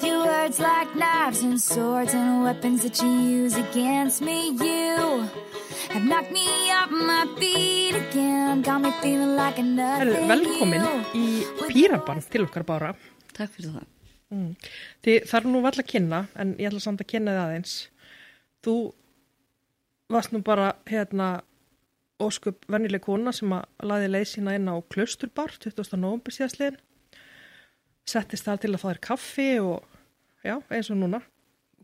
with your words like knives and swords and weapons that you use against me. You have knocked me off my feet again, got me feeling like a Herðu, nothing. velkomin í Pírabann til okkar bara. Takk fyrir það. Mm. Þið þarf nú vall að kynna, en ég ætla samt að kynna þið aðeins. Þú varst nú bara hérna óskup vennileg kona sem að laði leið sína inn á Klausturbar 20. november síðastliðin. Settist þar til að fá þér kaffi og já, eins og núna.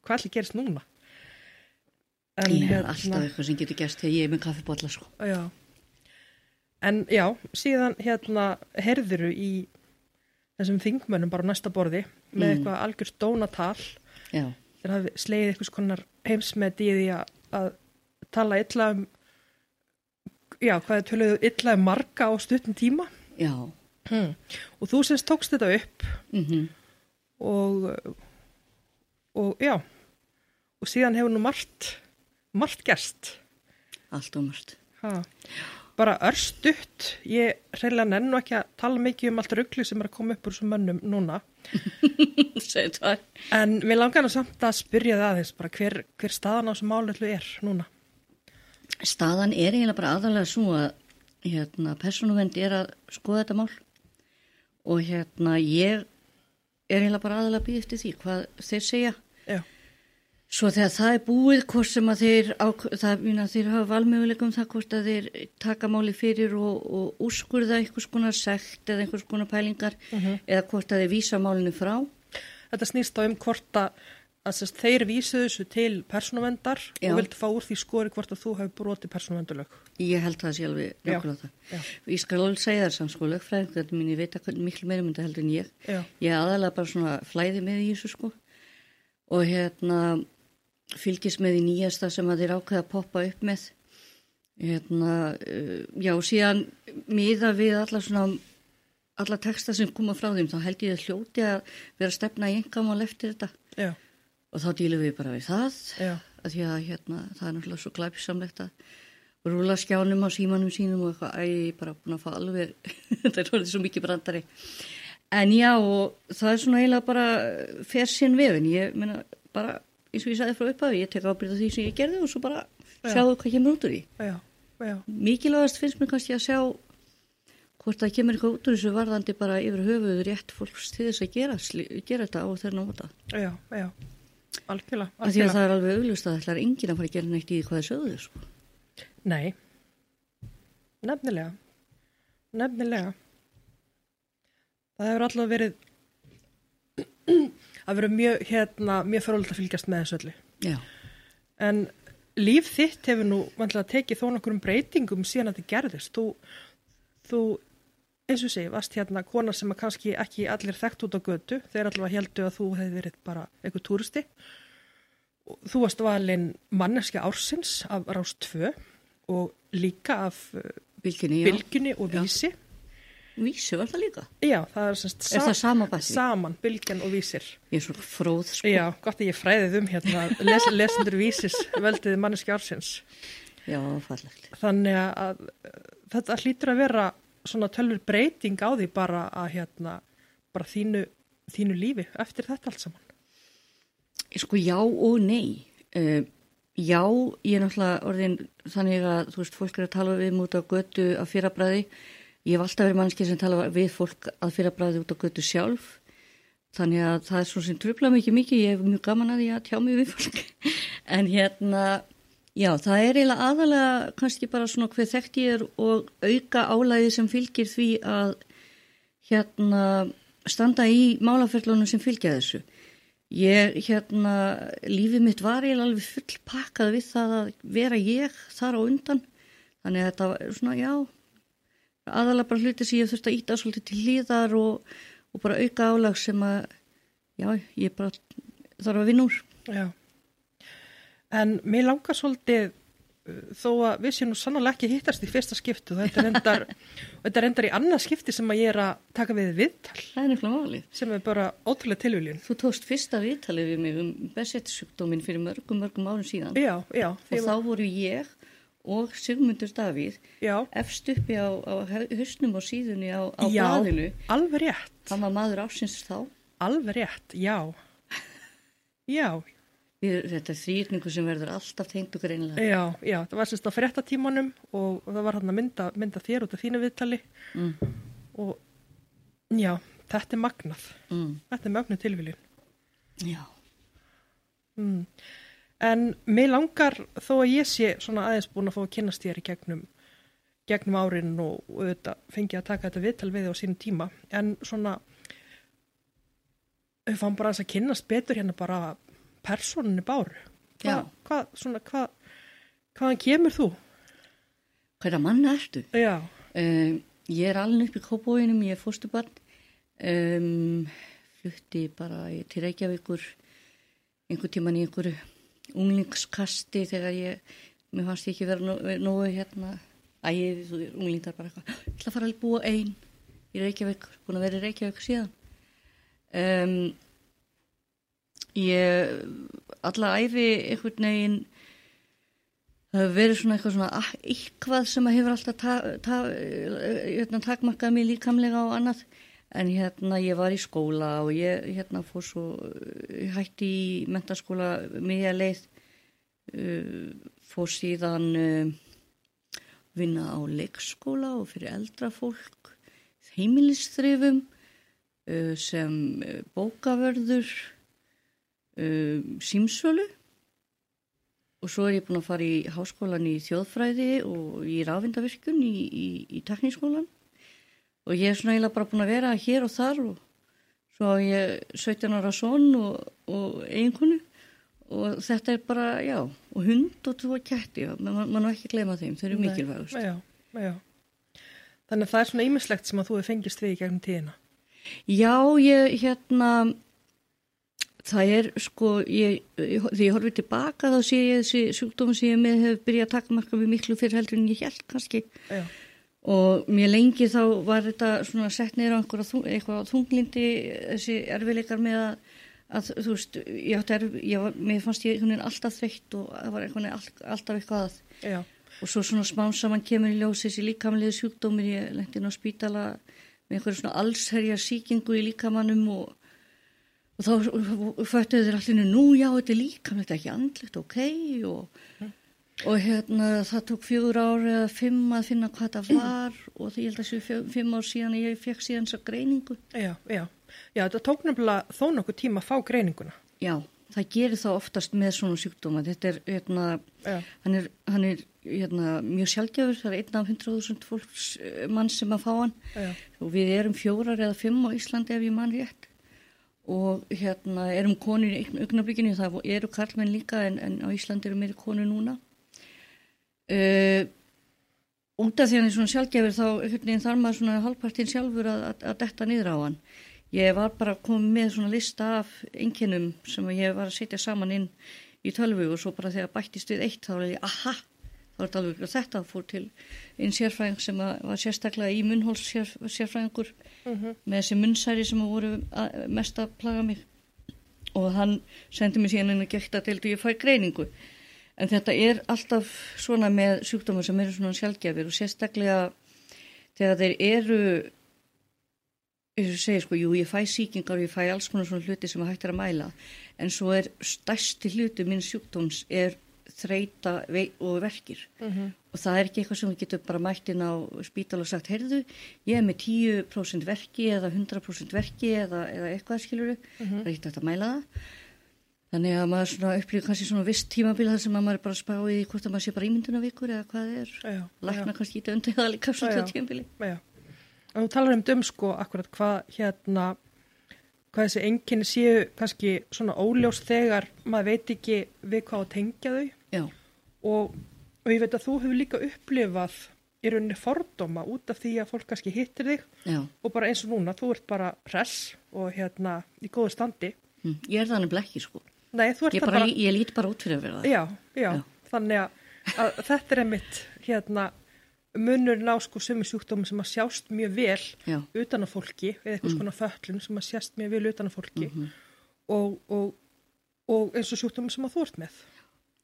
Hvað ætli gerist núna? En, Ég er alltaf eitthvað sem getur gerst þegar ég er með kaffibotla sko. Já. En já, síðan hérna herðuru í þessum þingmönnum bara næsta borði með Mm. eitthvað algjörst dónatal Já, þeir hafi slegið eitthvað konar heimsmet í því að, að tala illa um já, hvað er töluðu illa um marga á stuttum tíma já. hmm. og þú semst tókst þetta upp Mm og og já og síðan hefur nú margt margt gerst Allt og margt. ha. bara örstutt ég reynilega nennu ekki að tala mikið um allt ruggli sem er að koma upp úr þessum mönnum núna en við langar nú samt að spyrja það aðeins bara hver, hver staðan á þessum málallu er núna Staðan er eiginlega bara aðalega svo að hérna, persónuvend er að skoða þetta mál og hérna ég er eiginlega bara aðalega að býða eftir því hvað þeir segja. Svo þegar það er búið, hvort sem að þeir, á, það, mýna, þeir hafa valmöguleikum það hvort að þeir taka máli fyrir og, og úrskurða einhvers konar sekt eða einhvers konar pælingar eða hvort að þeir vísa málinu frá. þetta snýst á um hvort að, að sérst, þeir vísuðu þessu til persónuvendar Já. og vildi fá úr því skori hvort að þú hefur brotið persónuvendulög Ég held það alveg Já, nokkuð á það. já. Ég skal alveg segja það samt sko, lögfræðingar mín, ég veit að miklu meira mynda heldur en ég. já, Ég aðalega bara svona flæði með í þessu sko og hérna fylgist með í nýjasta sem að þeir ákveða að poppa upp með. Hérna, uh, já, síðan miða við alla svona, alla texta sem koma frá þeim, þá held ég að hljóti að vera að stefna í engamál eftir þetta já, og þá dýlum við bara við það að því að hérna, það er náttúrulega svo glæpisamlegt að rúla skjánum á símanum sínum og eitthvað, æ, ég er bara búin að fá alveg, þetta er orðið svo mikið brandari. En já, og það er svona eiginlega bara fer sinn vefin, ég meina bara, eins og ég sagði frá upphafi, ég tek ábyrða því sem ég gerði og svo bara Já. sjáu hvað kemur út úr því. Mikilvægast finnst mér kannski að sjá hvort það kemur eitthvað út úr þessu varðandi bara yfir höfuð rétt fólks til þess að gera, gera þetta á þeirra nóta. já, já, algjörlega, Af því að algjörlega. það er alveg auglust að það er enginn að fara að gera neitt í hvað það sögðu, sko. Nei, nefnilega, nefnilega. Það hefur alltaf verið, að verið mjög, hérna, mjög frólægt að fylgjast með þessu öllu. Já. En líf þitt hefur nú vantilega tekið þó nokkurum breytingum síðan að þetta gerðist. Þú, þú eins og sé, varst hérna kona sem að kannski ekki allir þekkt út á götu. Þeir allavega heldu að þú hefði verið bara eitthvað túristi. Þú varst valinn manneski ársins af Rás 2 og líka af já. Bylgjunni og Já. Vísi. Var það líka. Já, það er semst Er það sama? Saman, Bylgjan og Vísir. Ég er svo fróð, sko. Já, gott að ég fræðið um hérna, les, lesendur Vísis völdiði manneski ársins. Já, fallegt. Þannig að þetta hlýtur að vera svona tölur breyting á því bara að hérna, bara þínu, þínu lífi eftir þetta allt saman. Sko, já og nei. Uh, já, ég er náttúrulega orðin þannig að, þú veist, fólk er að tala við mútið á götu að fyrrabræði. Ég hef alltaf verið mannski sem tala við fólk að fyrrabræði út á götu sjálf. Þannig að það er svona sem tröfla mikið mikið. Ég hef mjög gaman að því að tjá mig við fólk. en hérna, já, það er eiginlega aðalega kannski bara svona hver þekkt ég er og auka álæði sem fylgir því að hérna standa í málaferlunum sem fylgja þessu. Ég, hérna, lífið mitt var ég alveg full pakkað við það að vera ég þar á undan. Þannig að þetta var svona, já, aðalega bara hluti sem ég þurfti að íta svolítið til hlýðar og, og bara auka álag sem að, já, ég bara þarf að vinna úr. Já. En mér langar svolítið uh, þó að við séum nú sannlega ekki hittast í fyrsta skiptu. Þetta er endar, þetta er endar í annað skipti sem að ég er að taka við viðtal Það er nefnilega málið. sem er bara ótrúlega tilvíljun. Þú tókst fyrsta viðtalið við mig um besettisjúkdómin fyrir mörgum, mörgum árum síðan. Já, já. Og þá voru ég og Sigmundur Davíð Já, efst uppi á, á hausnum og síðunni á, á já, blaðinu. alveg rétt. Hann var maður ásins þá. Alveg rétt, já. Já, Við, þetta er þrýrningu sem verður alltaf tengd okkur einlega. já, já, það var sérst á fréttatímanum og það var hann að mynda, mynda þér út af þínu viðtali Mm, og já, þetta er magnað. mm, Þetta er mögnu tilviljun. já, Mm. En mér langar þó að ég sé svona aðeins búin að fá að kynast þér í gegnum, gegnum árin og, auðvitað fengi að taka þetta viðtal við á sínum tíma. En svona, við fáum bara aðeins að kynnast betur hérna bara persóninni báru. Já. Hvað, svona, hvað, hvaðan kemur þú? hverja manna ertu? Já, Um, ég er alveg upp í Kópóinum, ég er fóstubarn, um, flutti bara til Reykjavíkur einhver tíman í einhverju unglingskasti þegar ég, mér fannst ég ekki vera nógu, hérna, ægið, þú er unglingdar bara eitthvað, ég ætla að fara að búa einn í Reykjavík, búin að vera í Reykjavík síðan. Um, ég, alla æfi einhvern veginn, það verið svona eitthvað svona ah, eitthvað sem að hefur alltaf ta, ta, hérna, takmarkað mig líkamlega og annað en hérna ég var í skóla og ég hérna fór svo ég hætti í mentaskóla miðja leið uh, fór síðan uh, vinna á leikskóla og fyrir eldra fólk heimilisþrifum uh, sem bókavörður símsölu. Og svo er ég búin að fara í háskólan í þjóðfræði og í ráfindavirkun í, í, í teknískólan og ég er svona eiginlega bara búin að vera hér og þar og svo á ég 17 ára son og, og eiginkonu og þetta er bara, já, og hund og tvo kætti, mann man má ekki glema þeim, þau eru mikilvægust. já, já. Þannig að það er svona ýmislegt sem að þú hefur fengist við í gegnum tíðina. Já, ég hérna það er sko ég, þegar ég horfið tilbaka þá sé ég þessi sjúkdóma sem ég með hefur byrjað að taka marka við miklu fyrir heldur en ég held kannski Já, og mér lengi þá var þetta svona sett neyra á einhverja þunglindi þessi erfileikar með að, að þú veist, ég átti erf, ég var, mér fannst ég einhvern veginn alltaf þreytt og það var einhvern veginn all, alltaf eitthvað að. Já, og svo svona smám saman kemur í ljós þessi líkamlegu sjúkdómir, ég lendi inn á spítala með einhverju svona allsherja síkingu í líkamannum og, og þá föttuðu þeir allir nú já, þetta er líkamlegt, ekki andlegt, ok og, og hérna það tók fjögur ár eða fimm að finna hvað það var og því ég held að þessu fimm ár síðan ég fekk síðan þessa greiningu. Já, já. Já, þetta tók nefnilega þó nokkuð tíma að fá greininguna. já, það gerir það oftast með svona sjúkdóma. Þetta er, hérna, hann er, hann er hérna, mjög sjálfgjafur, það er einn af 100.000 fólks eh, mann sem að fá hann. Já, og við erum fjórar eða fimm á Íslandi ef ég mann rétt. Og hérna erum konur í augnablikinu, það eru karlmenn líka en, en á Íslandi eru meiri konur núna uh, út af því hann er svona sjálfgefur þá þarf maður svona halvpartin sjálfur að, að, að detta niður á hann. Ég var bara komið með svona lista af einkennum sem ég var að setja saman inn í tölvu og svo bara þegar bættist við eitt þá var ég, aha! Þá er þetta alveg og þetta fór til einn sérfræðing sem var sérstaklega í munnhóls sér, sérfræðingur með þessi munnsæri sem voru að, mest að plaga mig. Og hann sendi mér síðan inn að gekta til því ég fæ greiningu en þetta er alltaf svona með sjúkdóma sem eru svona sjálfgefir og sérstaklega þegar þeir eru eins og segir sko, jú ég fæ síkingar og ég fæ alls konar svona hluti sem að hægt er að mæla. En svo er stærsti hluti minn sjúkdóms er þreita og verkir. Og það er ekki eitthvað sem við getum bara mætt inn á spítal og sagt, heyrðu, ég er með 10% verki eða 100% verki eða, eða eitthvað skiluru, það er ekkert að mæla það. Þannig að maður svona upplýður kannski svona viss tímabil þar sem að maður er bara spáið í hvort að maður sé bara ímyndunavíkur eða hvað er. já. Lækna kannski í döndu eða líka Já, svona já. tímabili. Já. Og þú talar um döm sko akkurat hvað hérna hvað þessi enginni séu kannski svona óljós þegar maður veit ekki við hvað að tengja þau Já, og, og ég veit að þú hefur líka upplifað í rauninni fordóma út af því að fólk kannski hittir þig já. og bara eins og núna, þú ert bara hress og hérna í góðu standi Hm. Ég er þannig blekki sko. Nei, þú ert Ég, það bara, bara, ég lít bara út fyrir að vera það. já, já, Já. þannig að, að þetta er einmitt hérna munurinn á sko sumi sjúkdómi sem að sjást mjög vel Já, utan á fólki eða eitthvað svona föllun sem að sjást mjög vel utan á fólki Mhm. og, og, og eins og sjúkdómi sem að þú ert með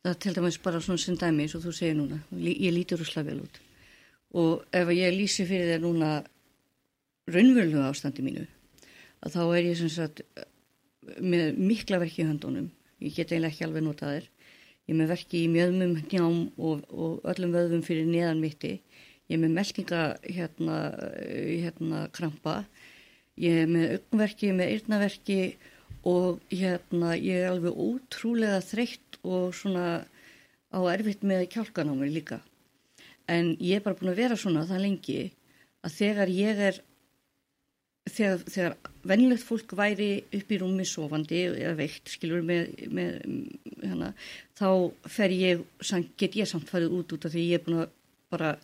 það er til dæmis bara svona sem dæmi eins og þú segir núna. Ég lítur úrslega vel út. Og ef ég lýsi fyrir þér núna raunverulega ástandi mínu, að þá er ég sem sagt með mikla verki í höndunum. Ég get eiginlega ekki alveg notað þér. Ég með verki í mjöðmum, njám og, og öllum vöðum fyrir neðan mitti. Ég með melkinga hérna, hérna krampa. Ég með er með eirnaverki og hérna ég er alveg ótrúlega þreytt og svona á erfitt með kjálkan á mér líka. En ég er bara búin að vera svona það lengi að þegar ég er þegar, þegar vennilegt fólk væri upp í rúmi sofandi eða veikt, skilur með, með hana, þá fer ég get ég samt farið út út af því ég er búin að bara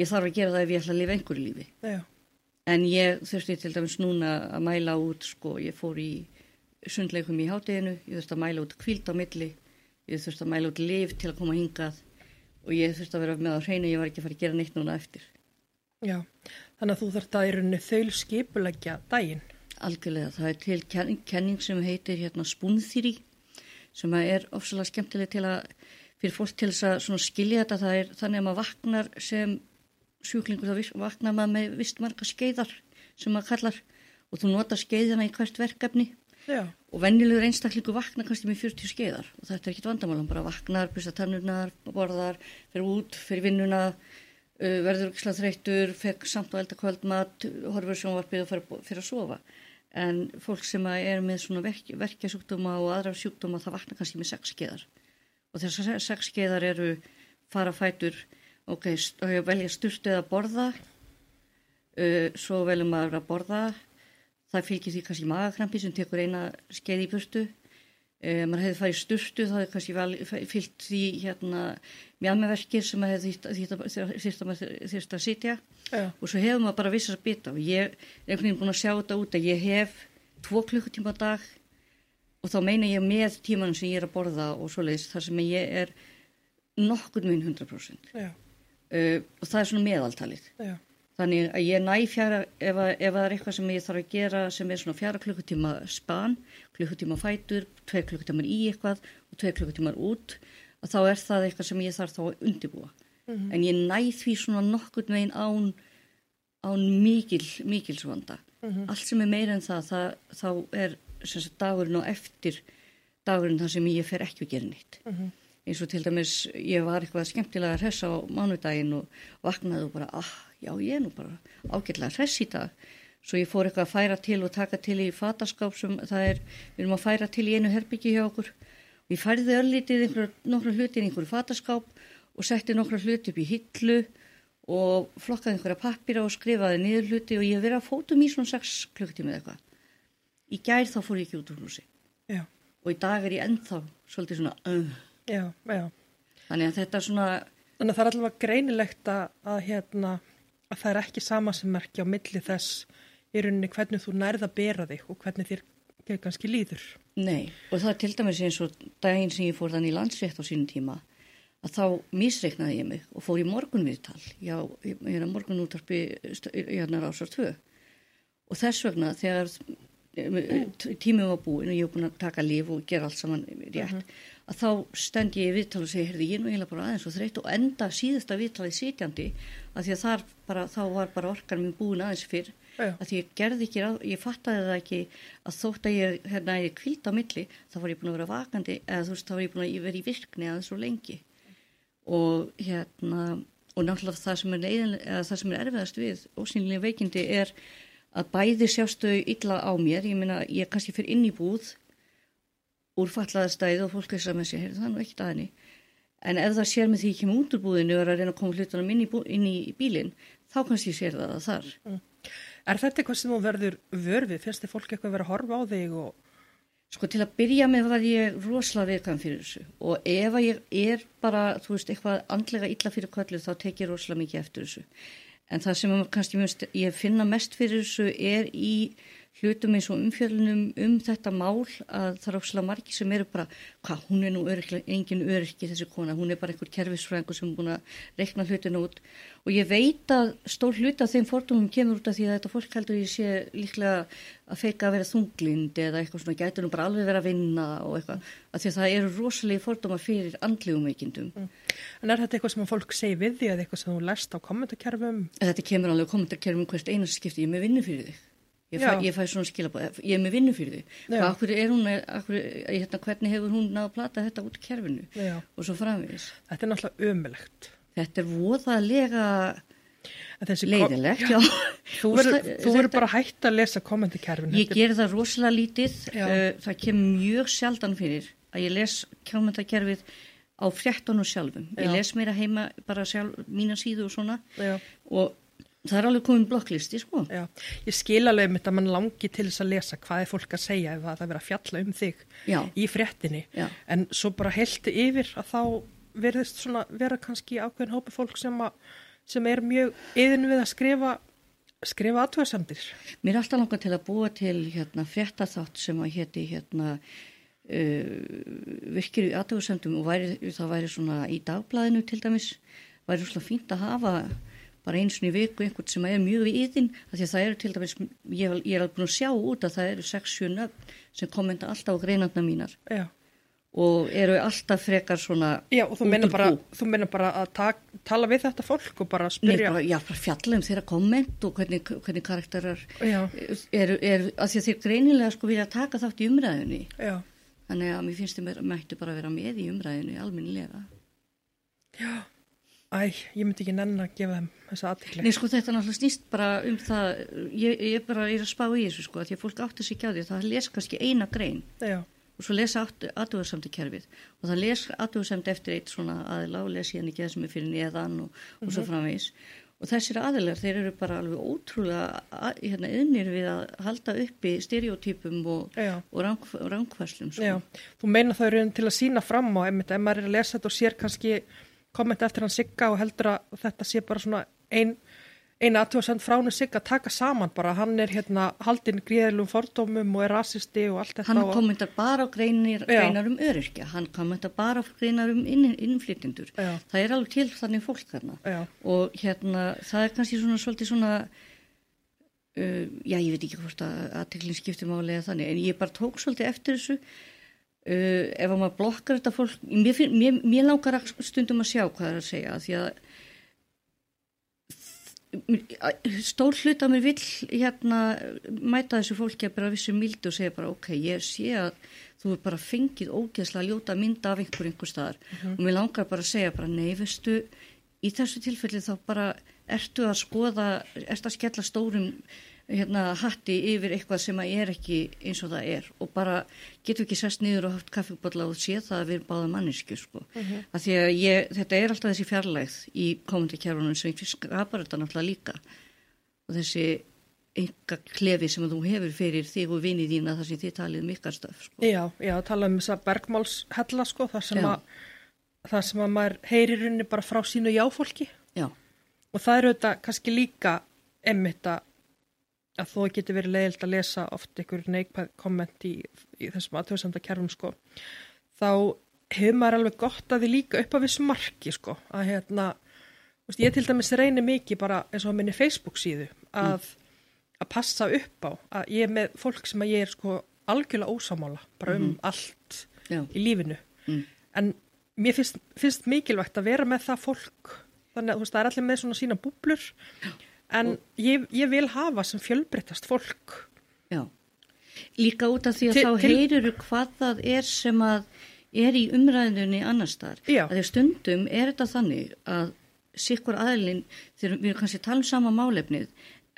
ég þarf að gera það ef ég ætla að lifa einhverju lífi Já. en ég þurfti til dæmis núna að mæla út sko, ég fór í sundleikum í hátteginu, ég þurfti að mæla út kvíld á milli, ég þurfti að mæla út liv til að koma hingað og ég þurfti að vera með á hreinu, ég var ekki að fara að gera neitt núna eftir Já, þannig að þú þurft að í rauninni þaul skipulegja daginn. Algjörlega, það er til kenning, kenning sem heitir hérna spúnþýri sem er ofsalega skemmtileg til að fyrir fólk til þess að skilja þetta það er þannig að maður vaknar sem sjúklingur þá vaknar maður með vist marga skeiðar sem maður kallar og þú notar skeiðina í hvert verkefni Já. og vennilegur einstaklingu vaknar kannski með 40 skeiðar og þetta er ekkit vandamál, hann bara vaknar, byrsta tannurnar, borðar, fyrir út, fyrir vinnuna Uh, verður ekki slag þreytur, fekk samt og elda kvöldmat, horfur sjónvarpið og fyrir að sofa. En fólk sem er með svona verk, verkjasjúkdóma og aðra sjúkdóma það vakna kannski með sex skeiðar. Og þessar sex skeiðar eru fara fætur, ok, velja styrtu eða borða, uh, svo veljum maður að borða, það fylgir því kannski magakrampi sem tekur eina skeið í burtu Um, maður hefði farið styrstu þá hefði kannski fyllt því hérna mjálmeverkir sem maður hefði þýrt að sitja Já. og svo hefur maður bara vissast að bytta og ég er einhvern veginn búin að sjá þetta út að ég hef tvo klukkutíma dag og þá meina ég með tímanum sem ég er að borða og svoleiðis þar sem ég er nokkur minn 100% uh, og það er svona meðaltalið Já. Þannig að ég næ fjara, ef, að, ef það er eitthvað sem ég þarf að gera sem er svona fjara klukkutíma span, klukkutíma fætur, tveir klukkutímar í eitthvað og tveir klukkutímar út, að þá er það eitthvað sem ég þarf þá að undibúa. Mm -hmm. En ég næ því svona nokkur megin án, án mikil, mikil svonda. Mm -hmm. Allt sem er meira en það, það þá er sagt, dagurinn og eftir dagurinn þar sem ég fer ekki að gera neitt. Mm -hmm. Eins og til dæmis ég var eitthvað skemmtilega hress á mánudaginn og vaknaði og bara, ah, já ég er nú bara ágætlega hress í dag. Svo ég fór eitthvað að færa til og taka til í fataskáp sem það er, við erum að færa til í einu herbyggi hjá okkur. Og ég færði öllítið nokkru hluti í einhverju fataskáp og setti nokkru hluti upp í hillu og flokkaði einhverja pappira og skrifaði niður hluti og ég verið að fótum í svona 6 klukktími eða eitthvað. Í gær þá fór ég ekki út úr húsi. Já. og í dag er ég ennþá svolítið svona uh. já, þannig að þetta er svona þannig að það er alltaf greinilegt að hérna að það er ekki sama sem merkja á milli þess í rauninni hvernig þú nærða að bera þig og hvernig þér kannski líður. Nei, og það er til dæmis eins og daginn sem ég fór þannig í landsrétt á sínum tíma að þá misreiknaði ég mig og fór í morgunviðtal. Já, ég er að morgunútarpi hérna rásar tvö og þess vegna þegar tímum var búin og ég hef búin að taka líf og gera allt saman rétt uh -huh. Að þá stend ég í viðtal og segi, heyrði ég nú eiginlega bara aðeins og þreytt og enda síðasta viðtalið sitjandi að því að þar bara, þá var bara orkan minn búin aðeins fyrr Já. að því ég gerði ekki, ég fattaði það ekki að þótt að ég hérna ég kvilt á milli þá var ég búin að vera vakandi eða þú veist þá var ég búin að vera í virkni aðeins svo lengi og hérna og náttúrulega það sem er, leiðin, það sem er erfiðast við ósynlega veikindi er að bæði sjástu illa á mér, ég meina ég kannski fyrir inn í búð úr fallaðastæði og fólk sem að segja, það er nú ekkert aðeins en ef það sér með því ekki með út úr búðinu og er að reyna að koma hlutunum inn í, bú, inn í bílinn, þá kannski sér það að þar mm. Er þetta eitthvað sem þú verður vörfið? Fyrst er fólk eitthvað að vera að horfa á þig og... Sko til að byrja með var ég rosalega veikam fyrir þessu og ef ég er bara, þú veist, eitthvað andlega illa fyrir kvöldu þá tek ég rosalega mikið eftir þessu en það sem kannski mjög, ég finna mest fyrir þessu er í hlutum eins og umfjörlunum um þetta mál að það er ósala margi sem eru bara hvað, hún er nú öryrkla, engin öryrki þessi kona, hún er bara einhver kerfisfræðingur sem er búin að rekna hlutinu út og ég veit að stór hlut af þeim fordómum kemur út af því að þetta fólk heldur ég sé líklega að feika að vera þunglind eða eitthvað svona gætur nú bara alveg vera að vinna og eitthvað, af því að það eru rosalega fordóma fyrir andlegum veikindum mm. En er þetta eitthvað sem fólk segi við því eða eitthvað sem þú lest á kommentarkerfum? Þetta kemur alveg kommentarkerfum hvert einast skipti, ég með vinnu fyrir þig Ég fæ, ég fæ svona skilabóð, ég er með vinnu fyrir því. Hvað, akkur er hún, akkur, hérna, hvernig hefur hún náð að plata þetta út í kerfinu Já. og svo framvegis. Þetta er náttúrulega ömulegt. Þetta er voðalega leiðilegt, já. Þú Og verður bara hægt að lesa kommentikerfin. Ég ger það rosalega lítið, Já. uh, það kemur mjög sjaldan fyrir að ég les kjámyndakerfið á fréttunum sjálfum. Ég Já. les meira heima bara sjálf, mína síðu og svona og það er alveg komin blokklisti, sko. já. Ég skil alveg mitt að mann langi til þess að lesa hvað er fólk að segja ef það er verið að fjalla um þig Já. í fréttinni. Já. En svo bara helti yfir að þá verðist svona vera kannski ákveðin hópi fólk sem, að, sem er mjög yðin við að skrifa, skrifa aðtöðasemdir. Mér er alltaf langað til að búa til hérna fréttaþátt sem að héti hérna uh, virkir í aðtöðsendum og væri, það væri svona í dagblæðinu til dæmis, væri svona fínt að hafa bara eins og í viku einhvern sem er mjög yðin, af því að það eru til dæmis, ég, ég er alveg búin að sjá út að það eru 6-7 nöfn sem kommenta alltaf á greinandna mínar Já. og eru alltaf frekar svona Já, og þú meina bara, bara að tak, tala við þetta fólk og bara Nei, spyrja. bara, já, bara fjalla um þeirra komment og hvernig, hvernig karakterar eru, er, að því að þeir greinilega sko vilja taka þátt í umræðinni já, þannig að mér finnst þeim að mættu bara vera með í umræðinni alminnilega. já. Æ, ég myndi ekki nenn að gefa þeim þessa aðtikli. Nei sko þetta náttúrulega snýst bara um það, ég, ég bara er að spá í þessu sko, að því að fólk átti sig ekki á því að það les kannski eina grein Já, og svo lesa aðtöðarsamt í kerfið og það les aðtöðarsamt eftir eitt svona aðila og les hérna ekki það sem er fyrir neðan og, og svo framvegis og þessir aðilar þeir eru bara alveg ótrúlega að- hérna yðnir við að halda uppi stereotypum og, og rang, rangfæslum sko. já. Þú meina það eru til að sína fram á, einmitt, ef maður er að lesa þetta og sér kannski kommenta eftir hann Sigga og heldur að þetta sé bara svona ein, eina aðtöðasend frá hann Sigga að taka saman bara, hann er hérna haldinn gríðalum fordómum og er rasisti og allt þetta. Hann kommentar bara á greinir, greinar um öryrkja, hann kommentar bara á greinar um inn, innflytjendur. Já. Það er alveg til þannig fólk þarna. Já. Og hérna, það er kannski svona svolítið svona, uh, já ég veit ekki hvort að aðteklinn skiptir máli eða þannig, en ég bara tók svolítið eftir þessu. Uh, ef að maður blokkar þetta fólk, mér, finn, mér, mér langar stundum að sjá hvað það er að segja, því að stór hlut að mér vill hérna mæta þessu fólki að bara vissu mildi og segja bara ok, ég sé að þú er bara fengið ógeðslega ljóta mynda af einhver einhver staðar. Og mér langar bara að segja bara nei, veistu, í þessu tilfelli þá bara ertu að skoða, ertu að skella stórum hérna hatti yfir eitthvað sem að er ekki eins og það er og bara getur ekki sest niður og haft kaffibotla og sé það að við erum báða mannesku sko. Uh að því að ég, þetta er alltaf þessi fjarlægð í komandi kjærunum sem skapar þetta náttúrulega líka og þessi enga klefi sem þú hefur fyrir þig og vinið þína þar sem þið talið mikar stöf sko. Já, já, tala um þessa bergmálshella sko, þar sem, Já. að, þar sem að maður heyrir unni bara frá sínu jáfólki Já, og það eru þetta kannski líka emmitt að að þó getur verið leiðilt að lesa oft einhver neikvæð komment í, í þessum aðtöðsanda kerfum sko þá hefur maður alveg gott að því líka upp að vissu marki sko að hérna, veist, ég til dæmis reyni mikið bara eins og minni Facebook síðu að, að passa upp á að ég er með fólk sem að ég er sko algjörlega ósamála bara um allt já, í lífinu. Mm. en mér finnst, finnst mikilvægt að vera með það fólk þannig að þú veist, það er allir með svona sína búblur en ég, ég vil hafa sem fjölbreytast fólk já. Líka út af því að Til- þá til- heyruru hvað það er sem að er í umræðunni annars þar. Að því stundum er þetta þannig að sikkur aðlinn, þegar við erum kannski að tala um sama málefnið,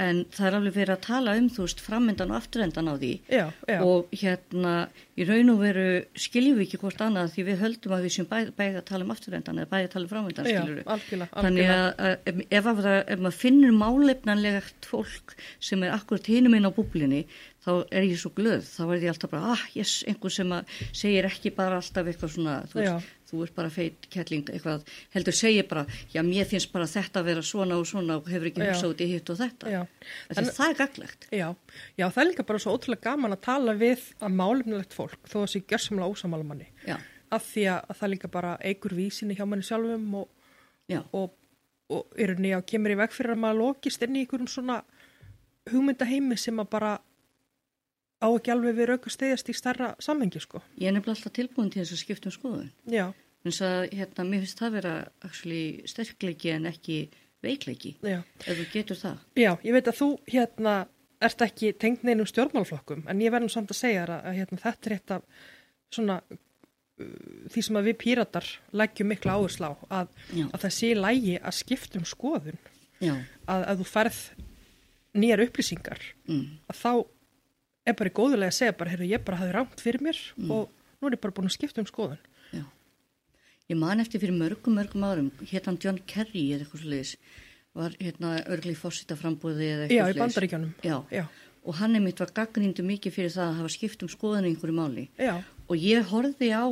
en það er alveg verið að tala um þú veist framöndan og afturendan á því. Já, já, og hérna í raun og veru skiljum við ekki hvort annað því við höldum að við sem bæði, bæði að tala um afturendan eða bæði að tala um framöndan já skiljum við Þannig að, að ef, að ef maður finnur málefnanlegt fólk sem er akkurat hinum inn á búblinni þá er ég svo glöð, þá er ég alltaf bara ah, yes, einhver sem segir ekki bara alltaf eitthvað svona, þú veist, þú ert bara feit kettling, eitthvað, heldur segir bara já, mér finnst bara þetta að vera svona og svona og hefur ekki hugsað út í hitt og þetta. Þessi, En- það er gaglegt Já, já, það er líka bara svo ótrúlega gaman að tala við að málefnilegt fólk þó að sé gjörsamlega ósamála manni. Já, af því að, að það líka bara eigur vísinni hjá manni sjálfum og, já, og, og eru nýja og kemur í veg fyrir að maður lokist inn í einhverjum svona hugmyndaheimi sem að bara á ekki alveg við rauka stegjast í stærra samhengi sko. ég er nefnilega alltaf tilbúin til þess að skipta um skoðun. Já, eins að hérna, mér finnst það vera actually, sterkleiki en ekki veikleiki já. ef þú getur það. Já, ég veit að þú hérna ert ekki tengd neinum stjórnmálflokkum en ég verðum samt að segja þér að, að hérna, þetta er eitt af svona uh, því sem að við píratar leggjum mikla áherslu á að, að það sé lægi að skipta um skoðun. Já, að, að þú færð nýjar upplýsingar mm, að þá er bara góðulega að segja bara, heyrðu, ég bara hafði rámt fyrir mér og nú er ég bara búin að skipta um skoðun já. Ég man eftir fyrir mörgum, mörgum árum, hérna John Kerry eða eitthvað svo leiðis, var hérna örgli fórsita frambúði eða Já, eitthvað í svoleiðis. bandaríkjunum Já, Já, og hann er mitt var gaggrindu mikið fyrir það að hafa skipt um skoðan í einhverju máli. já, Og ég horfði á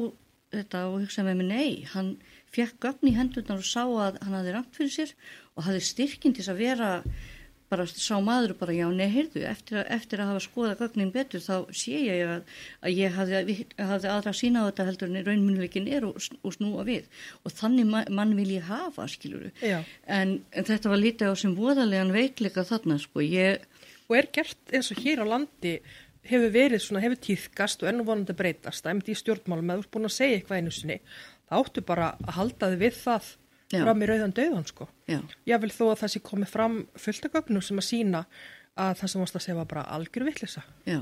þetta og hugsaði með mig, nei, hann fekk gögn í hendurnar og sá að hann hafði ramt fyrir sér og hafði styrkin til að vera bara sá maður bara já, nei, heyrðu, eftir að, eftir að hafa skoðað gögnin betur þá sé ég að, að ég hafði, hafði aðra sína á þetta heldur en raunmjöluleikin er og, og snúa við. Og þannig ma mann vil ég hafa, skiluru. En, en þetta var lítið á sem voðalegan veikleika þarna, sko, ég, Og er gert eins og hér á landi hefur verið svona, hefur tíðkast og ennum vonandi að breytast, að í stjórnmálum eða þú ert búin að segja eitthvað einu sinni, það áttu bara að halda þið við það. Fram í rauðan döðan, sko. já, Ég vil þó að það sé komið fram fullt af gögnum sem að sína að það sem varst að segja var bara algjör vittlisa. já.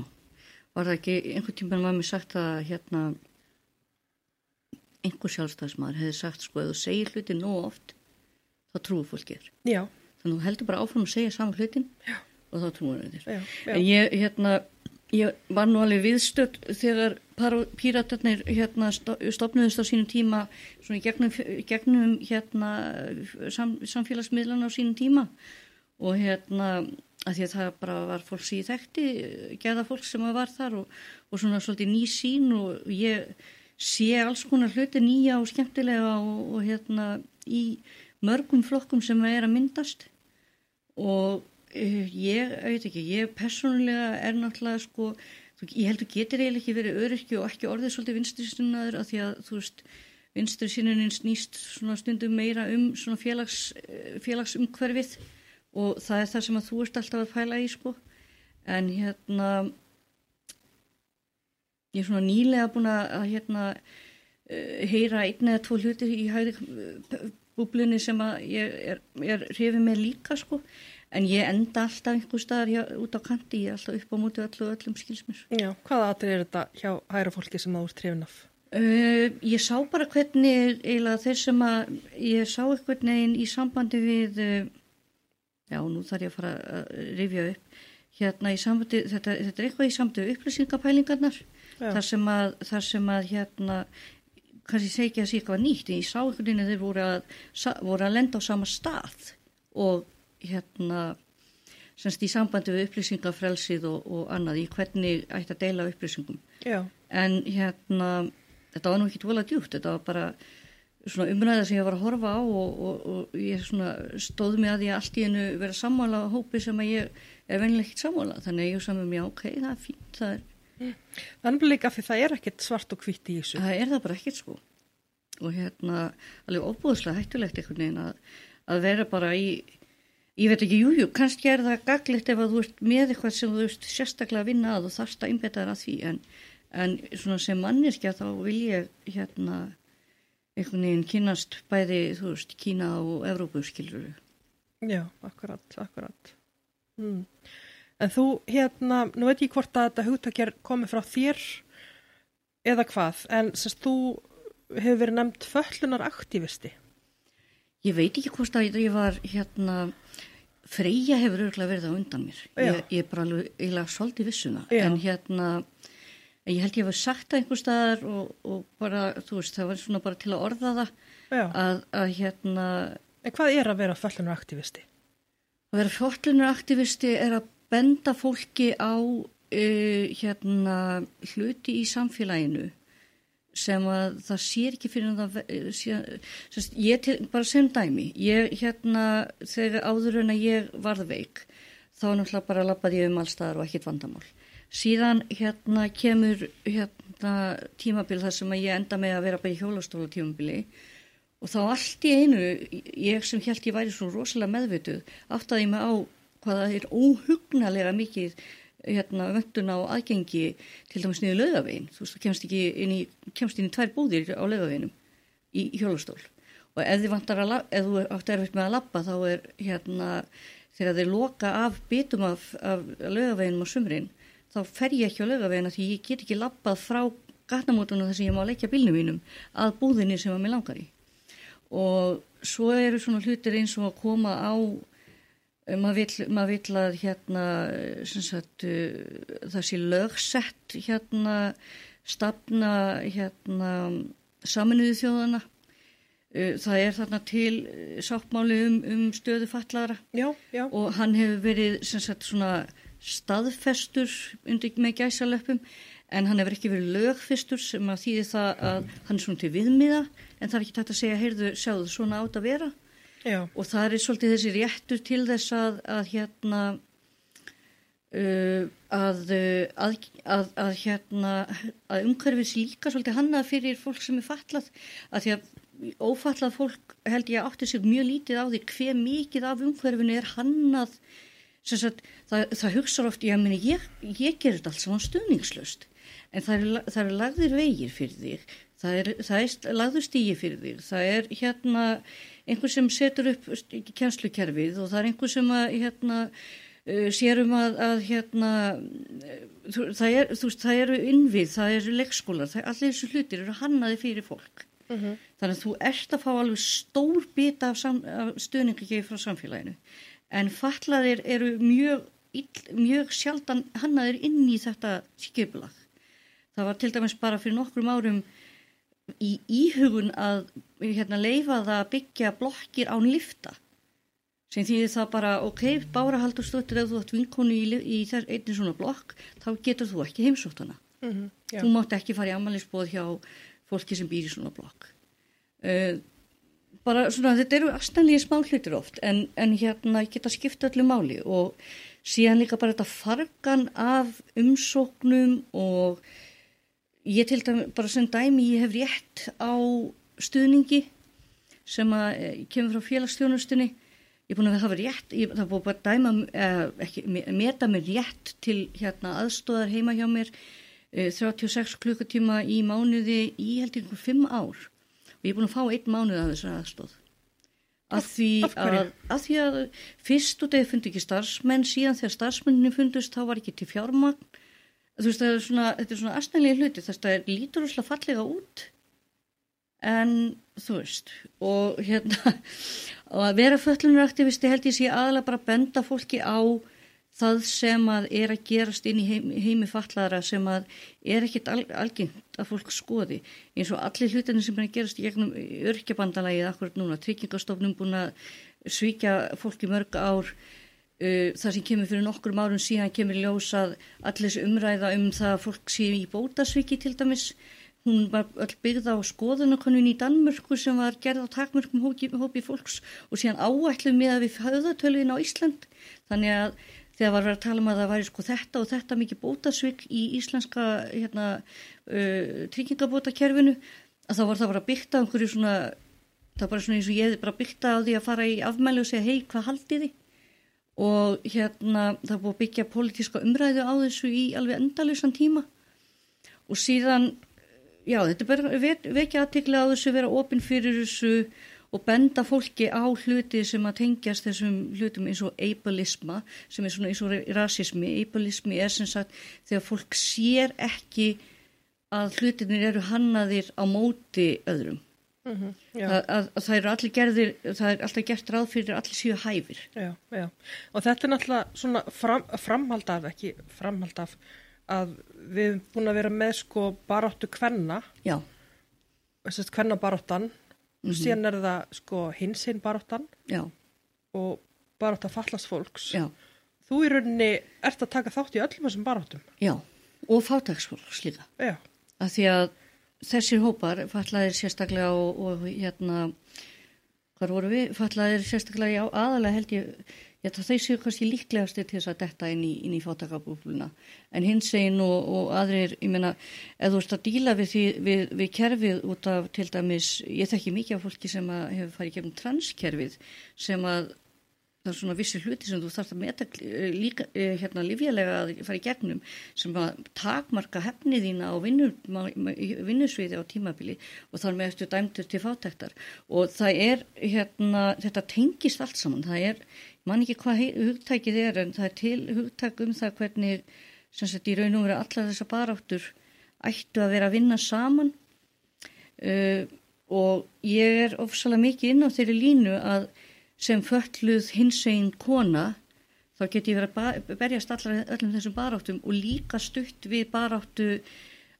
Var það ekki, einhvern tíma var mér sagt að hérna einhver sjálfstæðismæður hefði sagt sko, ef þú segir hluti nóg oft, þá trúið fólki þér. Já, Þannig að þú heldur bara áfram að segja saman hlutin Já. og þá trúið þér. já, já. En ég, hérna, ég var nú alveg viðstödd þegar píratarnir hérna sto- stofnuðust á sínum tíma svona gegnum, gegnum hérna sam, samfélagsmiðlana á sínum tíma. Og hérna að því að það bara var fólk sem ég þekkti geða fólk sem var þar og, og svona svolítið ný sín og ég sé alls konar hluti nýja og skemmtilega og, og hérna í mörgum flokkum sem er að myndast. Og uh, ég, ég veit ekki, ég persónulega er náttúrulega sko, ég heldur getur eiginlega ekki verið öryrki og ekki orðið svolítið vinstristunnaður af því að þú veist vinstri sinnunin snýst svona stundum meira um svona félags, eh, félagsumhverfið og það er það sem að þú ert alltaf að pæla í sko. En hérna ég er svona nýlega búin að að, hérna uh, heyra einn eða tvo hluti í hæði búblunni sem að ég er, er hrifið með líka sko en ég enda alltaf einhver staðar út á kanti, ég er alltaf upp á móti öllu og öllum skilsmur. Já, hvaða atrið er þetta hjá hæra fólki sem það úr trefin af? Uh, ég sá bara hvernig eiginlega þeir sem að ég sá eitthvað neginn í sambandi við uh, já, nú þarf ég að fara að rifja upp hérna í sambandi, þetta, þetta er eitthvað í sambandi við upplýsingapælingarnar þar sem að, þar sem að hérna kannski segi ekki að sé eitthvað nýtt en ég sá einhvern veginn að þeir voru að, voru að lenda á sama stað og hérna semst í sambandi við upplýsingafrelsið og, og annað í hvernig ætti að deila upplýsingum. Já, en hérna þetta var nú ekki tvolega djúpt, þetta var bara svona umræða sem ég var að horfa á og, og, og ég svona stóð mig að ég allt í hennu vera sammála á hópi sem að ég er venilegt ekki sammála. Þannig að ég samum já ok, það er fínt það er, er líka því það er ekkert svart og hvitt í þessu. það er það bara ekkert sko. Og hérna alveg óbúðslega hættulegt einhvern veginn að, að vera bara í ég veit ekki, jújú, jú, kannski er það gaglegt ef að þú ert með eitthvað sem þú ert sérstaklega að vinna að og þarfst að einbeta þér að því en, en svona sem manneskja þá vil ég hérna einhvern veginn kynast bæði, þú veist, Kína og Evrópu skilur Já, akkurat, akkurat. Mm. En þú, hérna, nú veit ég hvort að þetta hugtakjar komið frá þér eða hvað, en sérst þú hefur verið nefnd föllunar aktivisti. Ég veit ekki hvort að ég var hérna Freyja hefur örgulega verið á undan mér ég, ég er bara alveg svolítið vissuna Já. en hérna ég held ég hef sagt það einhver staðar og, og bara, þú veist, það var svona bara til að orða það að, að hérna en hvað er að vera föllunar aktivisti? að vera fjórlunaraktivisti er að benda fólki á uh, hérna hluti í samfélaginu sem að það sér ekki fyrir að það ve- sé, sérst, ég til, bara sem dæmi ég hérna þegar áður en að ég varð veik þá náttúrulega bara lappaði um allstaðar og ekkit vandamál. Síðan hérna kemur hérna tímabil þar sem að ég enda með að vera bara í hjólastóla tímabili og þá allt í einu ég sem held ég væri svo rosalega meðvituð áttaði mig á hvað það er óhugnalega mikið hérna vöndun á aðgengi til dæmis niður lögavegin þú veist, þú kemst ekki inn í, kemst inn í tvær búðir á lögaveginum í hjólastól. Og ef þið vantar að, ef þú átt erfitt með að labba þá er hérna þegar þeir loka af bitum af, af lögaveginum á sumrin þá fer ég ekki á lögavegina því ég get ekki lappað frá gatnamótunum þar sem ég má leikja bílnum mínum að búðinni sem að mér langar í. Og svo eru svona hlutir eins og að koma á maður vill, mað vill að hérna sagt, uh, það sé lögsett hérna stafna hérna saminuðu þjóðana það er þarna til sáttmáli um, um stöðu fallara já, já. og hann hefur verið sagt, svona staðfestur undir með gæsalöpum en hann hefur ekki verið lögfistur sem að þýði það að hann er svona til viðmiða en það er ekki tætt að segja, heyrðu, sjáðu svona átt að vera Já. og það er svolítið þessi réttur til þess að, að hérna uh, að, að, að hérna að umhverfis líka svolítið hannað fyrir fólk sem er fallað að því að ófallað fólk held ég átti sér mjög lítið á því hver mikið af umhverfinu er hannað. Sagt, það, það hugsa oft, ég, meni, ég, ég gerir þetta allt saman stuðningslöst en það er, það er lagðir vegir fyrir þig, það er, það er lagður stígi fyrir þig, það er hérna einhver sem setur upp kjænslukerfið og það er einhver sem að hérna uh, sérum að, að hérna það, er, veist, það eru innvið, það eru leikskólar, allir þessu hlutir eru hannaði fyrir fólk. Uh -huh. Þannig að þú ert að fá alveg stór bita af, af stuðningi frá samfélaginu en fallaðir eru mjög, mjög sjaldan hannaðir inn í þetta skipulag. Það var til dæmis bara fyrir nokkrum árum í íhugun að hérna, leifa það að byggja blokkir án lifta sem því það bara, ok, bára haldur stöttir ef þú ætti vinkonu í, í einnig svona blokk, þá getur þú ekki heimsótt hana. Mm -hmm, þú mátt ekki fara í ammaliðsbóð hjá fólki sem býr í svona blokk. Uh, bara svona þetta eru aðstæðlega smá hlutir oft en, en hérna geta skipta öllu máli og síðan líka bara þetta fargan af umsóknum og ég til dæmi bara sem dæmi ég hef rétt á stuðningi sem að eh, kemur frá félagsstjónustunni ég er búin að hafa rétt ég, það búið bara að dæma eh, ekki, meta mér rétt til hérna aðstóðar heima hjá mér eh, 36 klukkutíma í mánuði í held einhver 5 ár. Og ég er búin að fá einn mánuð af þessari aðstóð að því að, að því að fyrst og degi fundi ekki starfsmenn síðan þegar starfsmenninni fundust þá var ekki til fjármagn veist er svona þetta er svona aðstæðlega hluti. Þess að það lítur úrslega fallega út. En þú veist og hérna og að vera föllunur-aktivisti held ég sé aðalega bara benda fólki á það sem að er að gerast inn í heimi, heimi fallara sem að er ekkit al, algengt að fólk skoði. Eins og allir hlutinni sem er að gerast í gegnum örkjabandalagið akkurat núna, tryggingastofnum búin að svíkja fólk í mörg ár það sem kemur fyrir nokkur árum síðan kemur ljósað allir umræða um það að fólk sé í bótasviki til dæmis hún var öll byggða á skoðunakonun í Danmörku sem var gerð á takmörkum hópi, hópi fólks og síðan áætlum með að við höfðatöluðin á Ísland. Þannig að þegar var að tala um að það væri sko þetta og þetta mikið bótasvik í íslenska hérna, uh, tryggingabótakerfinu að þá var það bara byggt á einhverju svona það var bara svona eins og ég bara byggt á því að fara í afmæli og segja hei hvað haldi þið og hérna það búið að byggja politíska umræðu á þessu í alveg endalösan tíma og síðan já þetta er bara vekja aðtikla á þessu vera ofinn fyrir þessu og benda fólki á hluti sem að tengjast þessum hlutum eins og ableisma sem er svona eins og rasismi. Ableismi er sem sagt þegar fólk sér ekki að hlutinir eru hannaðir á móti öðrum. Mm -hmm, að, að, að það eru allir gerðir, það er alltaf gert ráð fyrir allir síu hæfir. Já, já. Og þetta er náttúrulega svona fram, framhald af, ekki framhald af, að við erum búin að vera með sko baráttu kvenna. Já. Kvenna baráttan mm -hmm. síðan er það sko hinsinn baróttan og barótt að fallast fólks Já. þú í rauninni ert að taka þátt í öllum þessum baróttum Já, og fátagsfólks líka Já. að því að þessir hópar fallaðir sérstaklega og, og hérna hvað voru við, fallaðir sérstaklega aðalega held ég Ég ætla að þau séu kannski líklegast til þess að detta inn í, í fátakabúfluna en hins einn og, og aðrir, ég meina, ef þú ert að díla við, því, við, við kerfið út af til dæmis, ég þekki mikið af fólki sem hefur farið gefnum transkerfið sem að það er svona vissi hluti sem þú þarfst að meta eh, líka, eh, hérna lífélega að fara í gegnum sem að takmarka hefnið þína á vinnusviði á tímabili og þar með eftir dæmtur til fátæktar. Og það er hérna, þetta tengist allt saman, það er man ekki hvað hugtækið er en það er til hugtæk um það hvernig sem sagt í raun og veru allar þessar baráttur ættu að vera að vinna saman. Uh, og ég er ofsalega mikið inn á þeirri línu að sem fölluð hinsvegin kona þá get ég verið að berjast allar öllum þessum baráttum og líka stutt við baráttu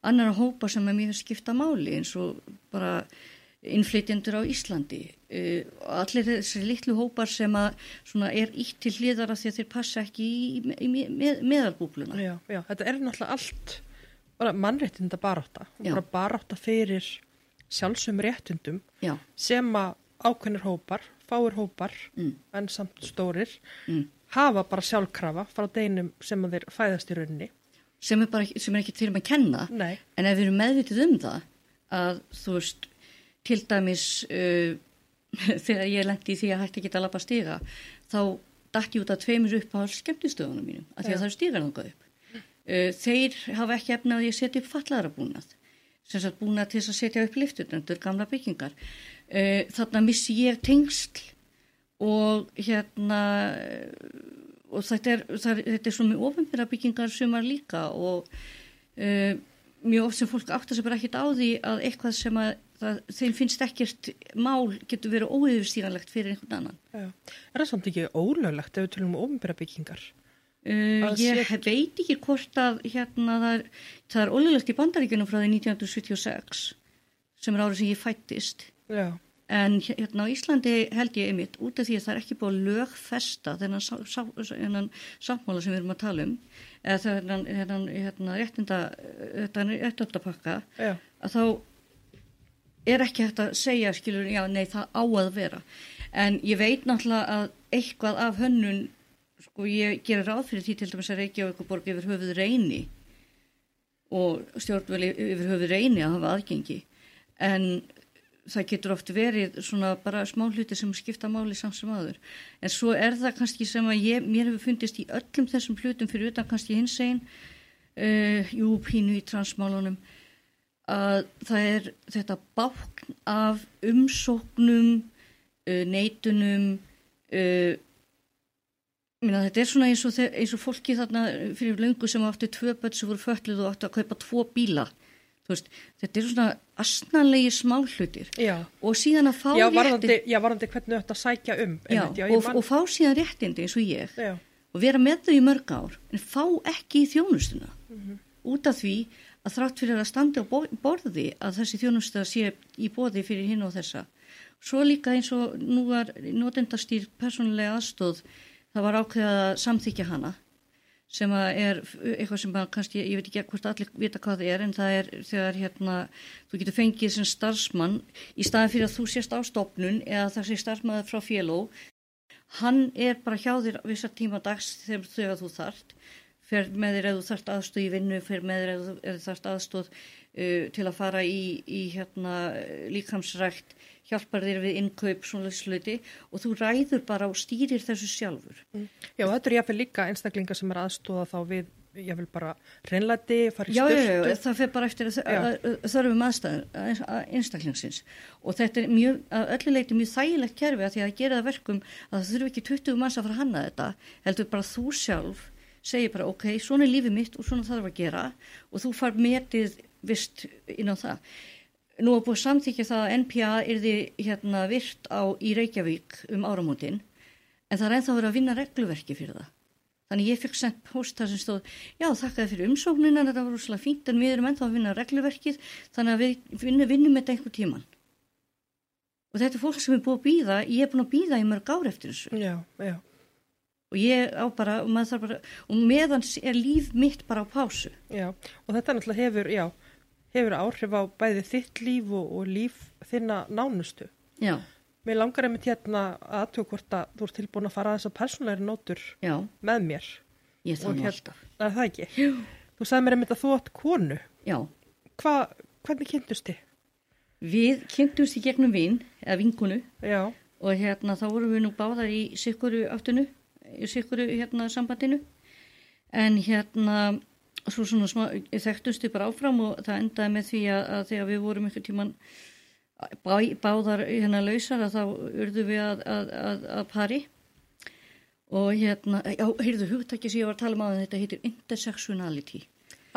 annara hópa sem er mjög skipta máli eins og bara innflytjendur á Íslandi. Og allir þessi litlu hópar sem að er ítt til hliðara því að þeir passa ekki í, í, með, meðalbúbluna. Já, já, þetta er náttúrulega allt bara mannréttinda barátta bara barátta fyrir sjálfsum réttindum Já, sem að ákveðnir hópar, fáir hópar Mm. en samt stórir Mm. hafa bara sjálfkrafa frá deinum sem að þeir fæðast í rauninni. Sem er bara sem er ekki til um að kenna. Nei, en ef við erum meðvitið um það að þú veist til dæmis uh, þegar ég lendi í því að hætti ekki að lappa stiga þá datt ég út að tveimur upp á skemmtistöðunum mínum af því að það er stigar þangað upp. Uh, þeir hafa ekki efna að ég setja upp fallara búnað sem sagt búnað til að setja upp liftutendur, gamla byggingar uh, þarna missi ég tengsl og hérna eh, og þetta er, það er, þetta er svo með ofinbæra byggingar sumar líka og uh, mjög oft sem fólk áttar sig bara ekkert á því að eitthvað sem að það, þeim finnst ekkert mál getur verið óyfirstíganlegt fyrir einhvern annan. já. Er það samt ekki ólöglegt ef við tölum um ofinbæra byggingar? Uh, ég set- veit ekki hvort að hérna það það er ólulegt í bandaríkjunum frá því 1976 sem er árið sem ég fættist Já, en hérna á Íslandi held ég einmitt út af því að það er ekki búið að lögfesta þennan, sá, sá, þennan sáttmála sem við erum að tala um eða þennan, þennan hérna, réttinda réttindapakka já, að þá er ekki hægt að segja skilur, já, nei, það á að vera. En ég veit náttúrulega að eitthvað af hönnun sko, ég gerir ráð fyrir því til dæmis að Reykjavík og borg yfir höfuð reyni og stjórnveli yfir höfuð reyni að hafa aðgengi. En það getur oft verið svona bara smá hluti sem skipta máli samt sem aður en svo er það kannski sem að ég, mér hefur fundist í öllum þessum hlutum fyrir utan kannski hins einn uh, jú, pínu í transmálunum að það er þetta bákn af umsóknum uh, neitunum uh, minna, þetta er svona eins og, eins og fólki þarna fyrir löngu sem áttu tvö börn sem voru fölluð og áttu að kaupa tvo bíla. Veist, þetta er svona asnalegi smáhlutir. Já. og síðan að fá Já, réttindi varðandi, já, varðandi hvernig að sækja um. já, ég og, man- og fá síðan réttindi eins og ég. Já, og vera með þau í mörg ár en fá ekki í þjónustuna. Út af því að þrátt fyrir að standa á bo- borði að þessi þjónusta sé í bóði fyrir hinn og þessa. Svo líka eins og nú var notendastýr persónulega aðstóð það var ákveðað að samþykja hana sem að er eitthvað sem að kannski, ég veit ekki hvort allir vita hvað það er en það er þegar hérna þú getur fengið sem starfsmann í staðin fyrir að þú sést á stofnun eða það sé starfsmæður frá féló hann er bara hjá þér vissar tíma dags þegar þú þart fer með þér eða þú þart aðstóð í vinnu fer með þér eða þú þart aðstóð uh, til að fara í, í hérna, líkamsrækt hjálpar þér við innkaup svona sluti og þú ræður bara og stýrir þessu sjálfur. Já, þetta er jáfnvel líka einstaklingar sem er aðstóða þá við, jáfnvel bara reynlæti, fara í Já, já, styrtu. já, það fer bara eftir þörfum aðstæður að- að einstaklingsins. Og þetta er mjög, að öllu leiti mjög þægilegt kerfi að því að gera það verkum að það þurfi ekki 20 manns að fara hanna þetta heldur bara þú sjálf segir bara ok, svona er lífið mitt og svona þarf að gera. Og þú far metið vist inn á það nú er búið samþykja það að NPA yrði hérna virt á í Reykjavík um áramótin en það er ennþá verið að vinna regluverki fyrir það Þannig ég fikk sendt post þar sem stóð, já þakkaði fyrir umsóknina, þetta var rúslega fínt en við erum ennþá að vinna regluverkið þannig að við vinnum, vinnum þetta einhver tíman. Og þetta er fólk sem er búið að býða, ég er búin að býða í mörg ár eftir þessu. Já, já, Og ég á bara, og bara, og meðan er líf mitt bara á pásu. já. Og þetta náttúrulega hefur, já, hefur áhrif á bæði þitt líf og, og líf þinna nánustu. Já, Mér langar einmitt hérna að aðtöku hvort að þú ert tilbúin að fara að þessar persónleiri nótur já, með mér. ég það nú alltaf. Er það ekki? Jú. Þú sagði mér einmitt að þú átt konu. Já, Hva, hvernig kynntust þið? við kynntumst í gegnum vin, eða vinkunu, Já, og hérna þá vorum við nú báðar í sikkuru áttinu, í sikkuru hérna sambandinu en hérna svo svona smá, þekktumst við bara áfram og það endaði með því að, að þegar við vorum einhvern tíman bá, báðar hérna lausar að þá urðum við að, að, að, að pari og hérna, já, heyrðu hugtæki sem ég var að tala um á þetta heitir intersectionality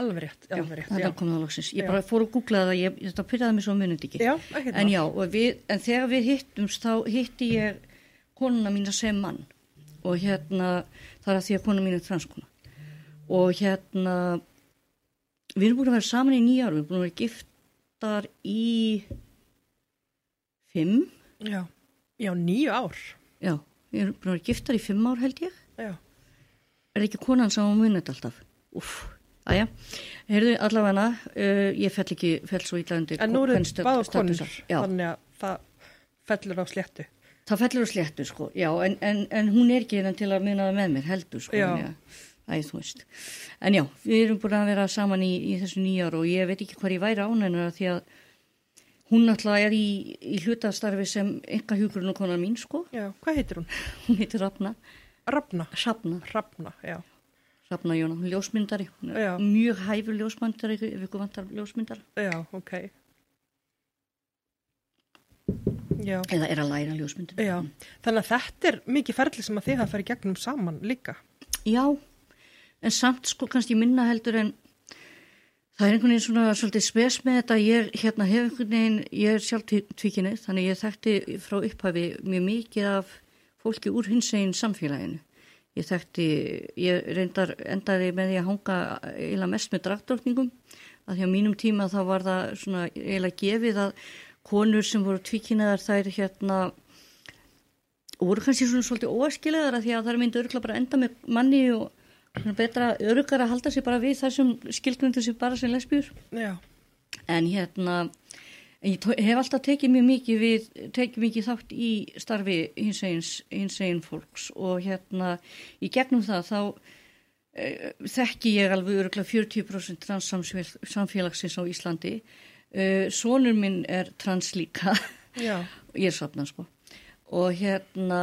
alveg rétt, alveg rétt, já. það loksins ég Já. bara fór að googla það, ég, þetta pyrraði mig svo munið ekki Já, ekkert en mál. já, við, en þegar við hittumst þá hitti ég konuna mína sem mann og hérna það er að því að konuna mín er transkona og hérna við erum búin að vera saman í nýja ár við erum búin að vera giftar í fimm. Já, já, nýju ár. já, við erum búin að vera giftar í fimm ár held ég. Já, er ekki konan sem á munið alltaf? Uff, aðja heyrðu allavega uh, ég fell ekki, fell svo illa undir en nú eru kvenstö- báða konur, já, þannig að það fellur á sléttu. það fellur á sléttu sko. Já, en, en, en hún er ekki hérna til að muna það með mér heldur sko Já. að- Æ, þú veist. En já, við erum búin að vera saman í, í þessu nýjar og ég veit ekki hvað ég væri ánægna því að hún náttúrulega er í, í hlutastarfi sem enga hjúkurinn og konar mín sko. Já, hvað heitir hún? Hún heitir Rafna, Rafna. Hrafna, Rafna, já. Rafna Jóna, hún er ljósmyndari, hún er Já. mjög hæfur ljósmyndari ef ykkur vantar ljósmyndara. Já, ok. Já, Eða er að læra ljósmyndum. já. Þannig að þetta er mikið ferli sem að þið hafa farið gegnum saman líka. Já, en samt sko kannski minna heldur en það er einhvern veginn svona svolítið spes með þetta. Ég hérna hef einhvern veginn, ég er sjálf tvíkinni, þannig ég þekkti frá upphafi mjög mikið af fólki úr hins eginn samfélaginu. Ég þekkti, ég reyndar endaði með því að hanga eiginlega mest með dragdrókningum að því á mínum tíma þá var það svona eiginlega gefið að konur sem voru tvíkinniðar þær hérna voru kannski svona svolítið óaskilegar að því að það myndi örgulega bara enda með manni og betra örgar að halda sig bara við þessum skilgrundu sem bara sem lesbjur Já, en hérna ég hef alltaf tekið mjög mikið við tekið mikið þátt í starfi hins einn fólks og hérna í gegnum það þá e, þekki ég alveg örgulega 40% transsamfélagsins á Íslandi. E, sonur minn er trans líka. Ég er sopnað sko. Og hérna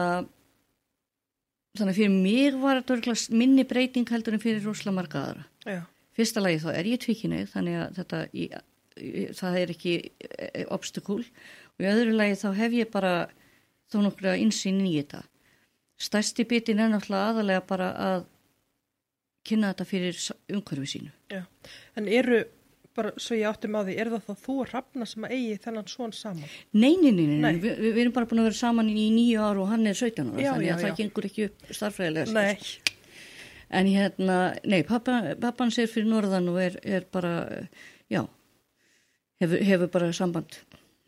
þannig fyrir mig var þetta minni breyting heldur en fyrir rosalega marga aðra. Já, fyrsta lagi þá er ég tvíkinnið þannig að þetta í, í, það er ekki e, obstakul og í öðru lagi þá hef ég bara þó nokkru að insýn í þetta. Stærsti bitin er náttúrulega aðalega bara að kynna þetta fyrir umhverfi sínu. Já. En eru, bara svo ég áttum á því, er það þá þú og Rafna sem að eigi þennan svon saman? Nei, nei, nei, nei, Nei. Vi, við erum bara búin að vera saman í nýju ár og hann er 17 ára Já, þannig já, að já. það gengur ekki upp starfræðilega séð, Nei, sko. En hérna, nei, pappa, pappan sér fyrir norðan og er, er bara, já, hefur, hefur bara samband.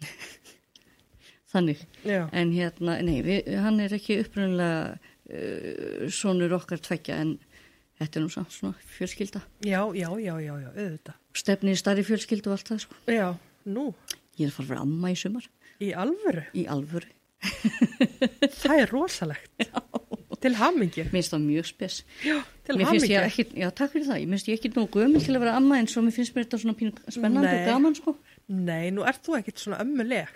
Þannig. já, En hérna, nei, við, hann er ekki upprunalega uh, sonur okkar tvekja en þetta er nú samt svona fjölskylda. já, já, já, já, já, auðvitað. Stefni í starri fjölskyldu og allt það, sko. Já, nú, Ég er að fara að vera amma í sumar, í alvöru, í alvöru. það er rosalegt. Til hamingju. Mér finnst það mjög spes. Já, til Mér finnst ég ekki, já, takk fyrir það. Ég finnst ég ekki nú gömul til að vera amma en svo mér finnst mér þetta svona pínu spennandi Nei. og gaman, sko. Nei, nú ert þú ekkit svona ömmuleg.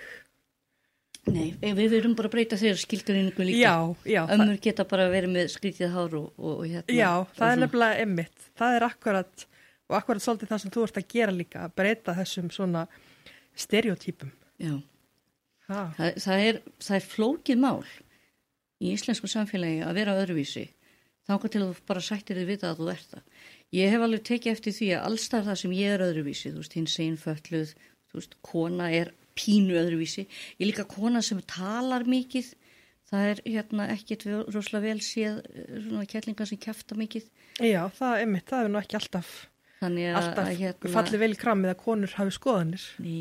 Nei, við verum bara að breyta þeirra skildurinningu líka. Já, já, það, Ömmur geta bara verið með skrítið hár og, og, og hérna. já, og það er svona. nefnilega emmitt. Það er akkurat, og akkurat svolítið það sem þú ert að gera líka, að breyta þessum svona stereotypum. Já, Ha, það, það, er, það er flókið mál í íslensku samfélagi að vera öðruvísi. Þángar til að þú bara sættir þið vita að þú ert það. Ég hef alveg tekið eftir því að allstar það sem ég er öðruvísi, þú veist, hins einn fölluð, þú veist, kona er pínu öðruvísi. Ég er líka kona sem talar mikið, það er hérna ekkit rosalega vel séð eh, svona kællingar sem kæfta mikið. já, það er emmitt, það er nú ekki alltaf, alltaf hérna, fallið vel kramið að konur hafi skoðanir. Ný,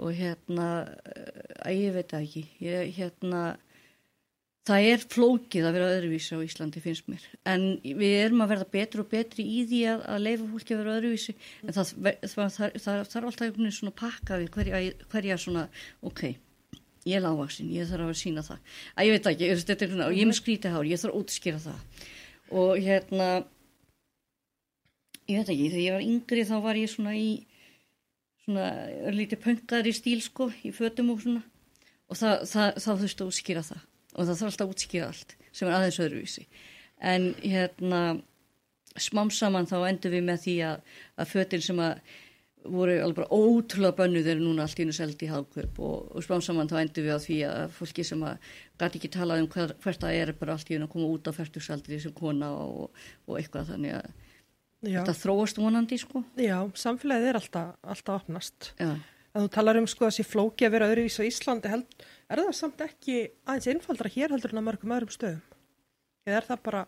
og hérna, eh, að ég veit ekki, ég hérna, það er flókið að vera öðruvísi á Íslandi finnst mér, en við erum að verða betri og betri í því að, að leifa fólki að vera öðruvísi, en það, þarf alltaf einhvern veginn svona pakka við hverja, hverja svona, ok, ég er lágvaksinn, ég þarf að sína það, að ég veit ekki, þetta er svona, og ég er með skrítið hár, ég þarf að útskýra það, og hérna, ég veit ekki, þegar ég var yngri þá var ég svona í, svona lítið pönkaður í stíl sko í fötum og svona. Og það, það, að það og það þarf alltaf að útskýra allt sem er aðeins öðruvísi. En hérna smám saman þá endur við með því að, að fötin sem að voru alveg bara ótrúlega bönnu þegar núna allt í hennu seldi í hafkaup og, og spánsamann þá endur við á því að fólki sem að gæti ekki talað um hver, hvert það er bara allt í hennu að koma út á færtugsaldri sem kona og, og eitthvað. Þannig að Já, þetta þróast vonandi sko. já samfélagið er alltaf, alltaf opnast. Já, En þú talar um sko þessi flóki að vera öðruvís á Íslandi, held, er það samt ekki aðeins einfaldra hér heldur en að mörgum öðrum stöðum? Eða er það bara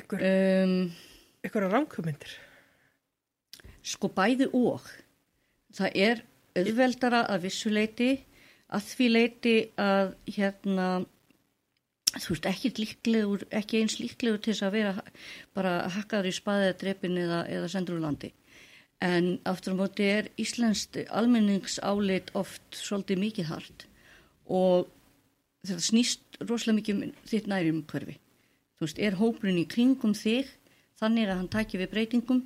ykkur, um, ykkur ránkumindir? sko bæði og það er auðveldara að vissuleiti að því leiti að hérna þú veist ekki líklegur ekki eins líklegur til þess að vera bara hakkaður í spaðið eða drepin eða, eða sendur úr landi en aftur á móti er Íslandst almenningsálit oft svolítið mikið hart og þetta snýst rosalega mikið um þitt nærum hverfi þú veist, er hópurinn í kringum þig þannig að hann tækir við breytingum?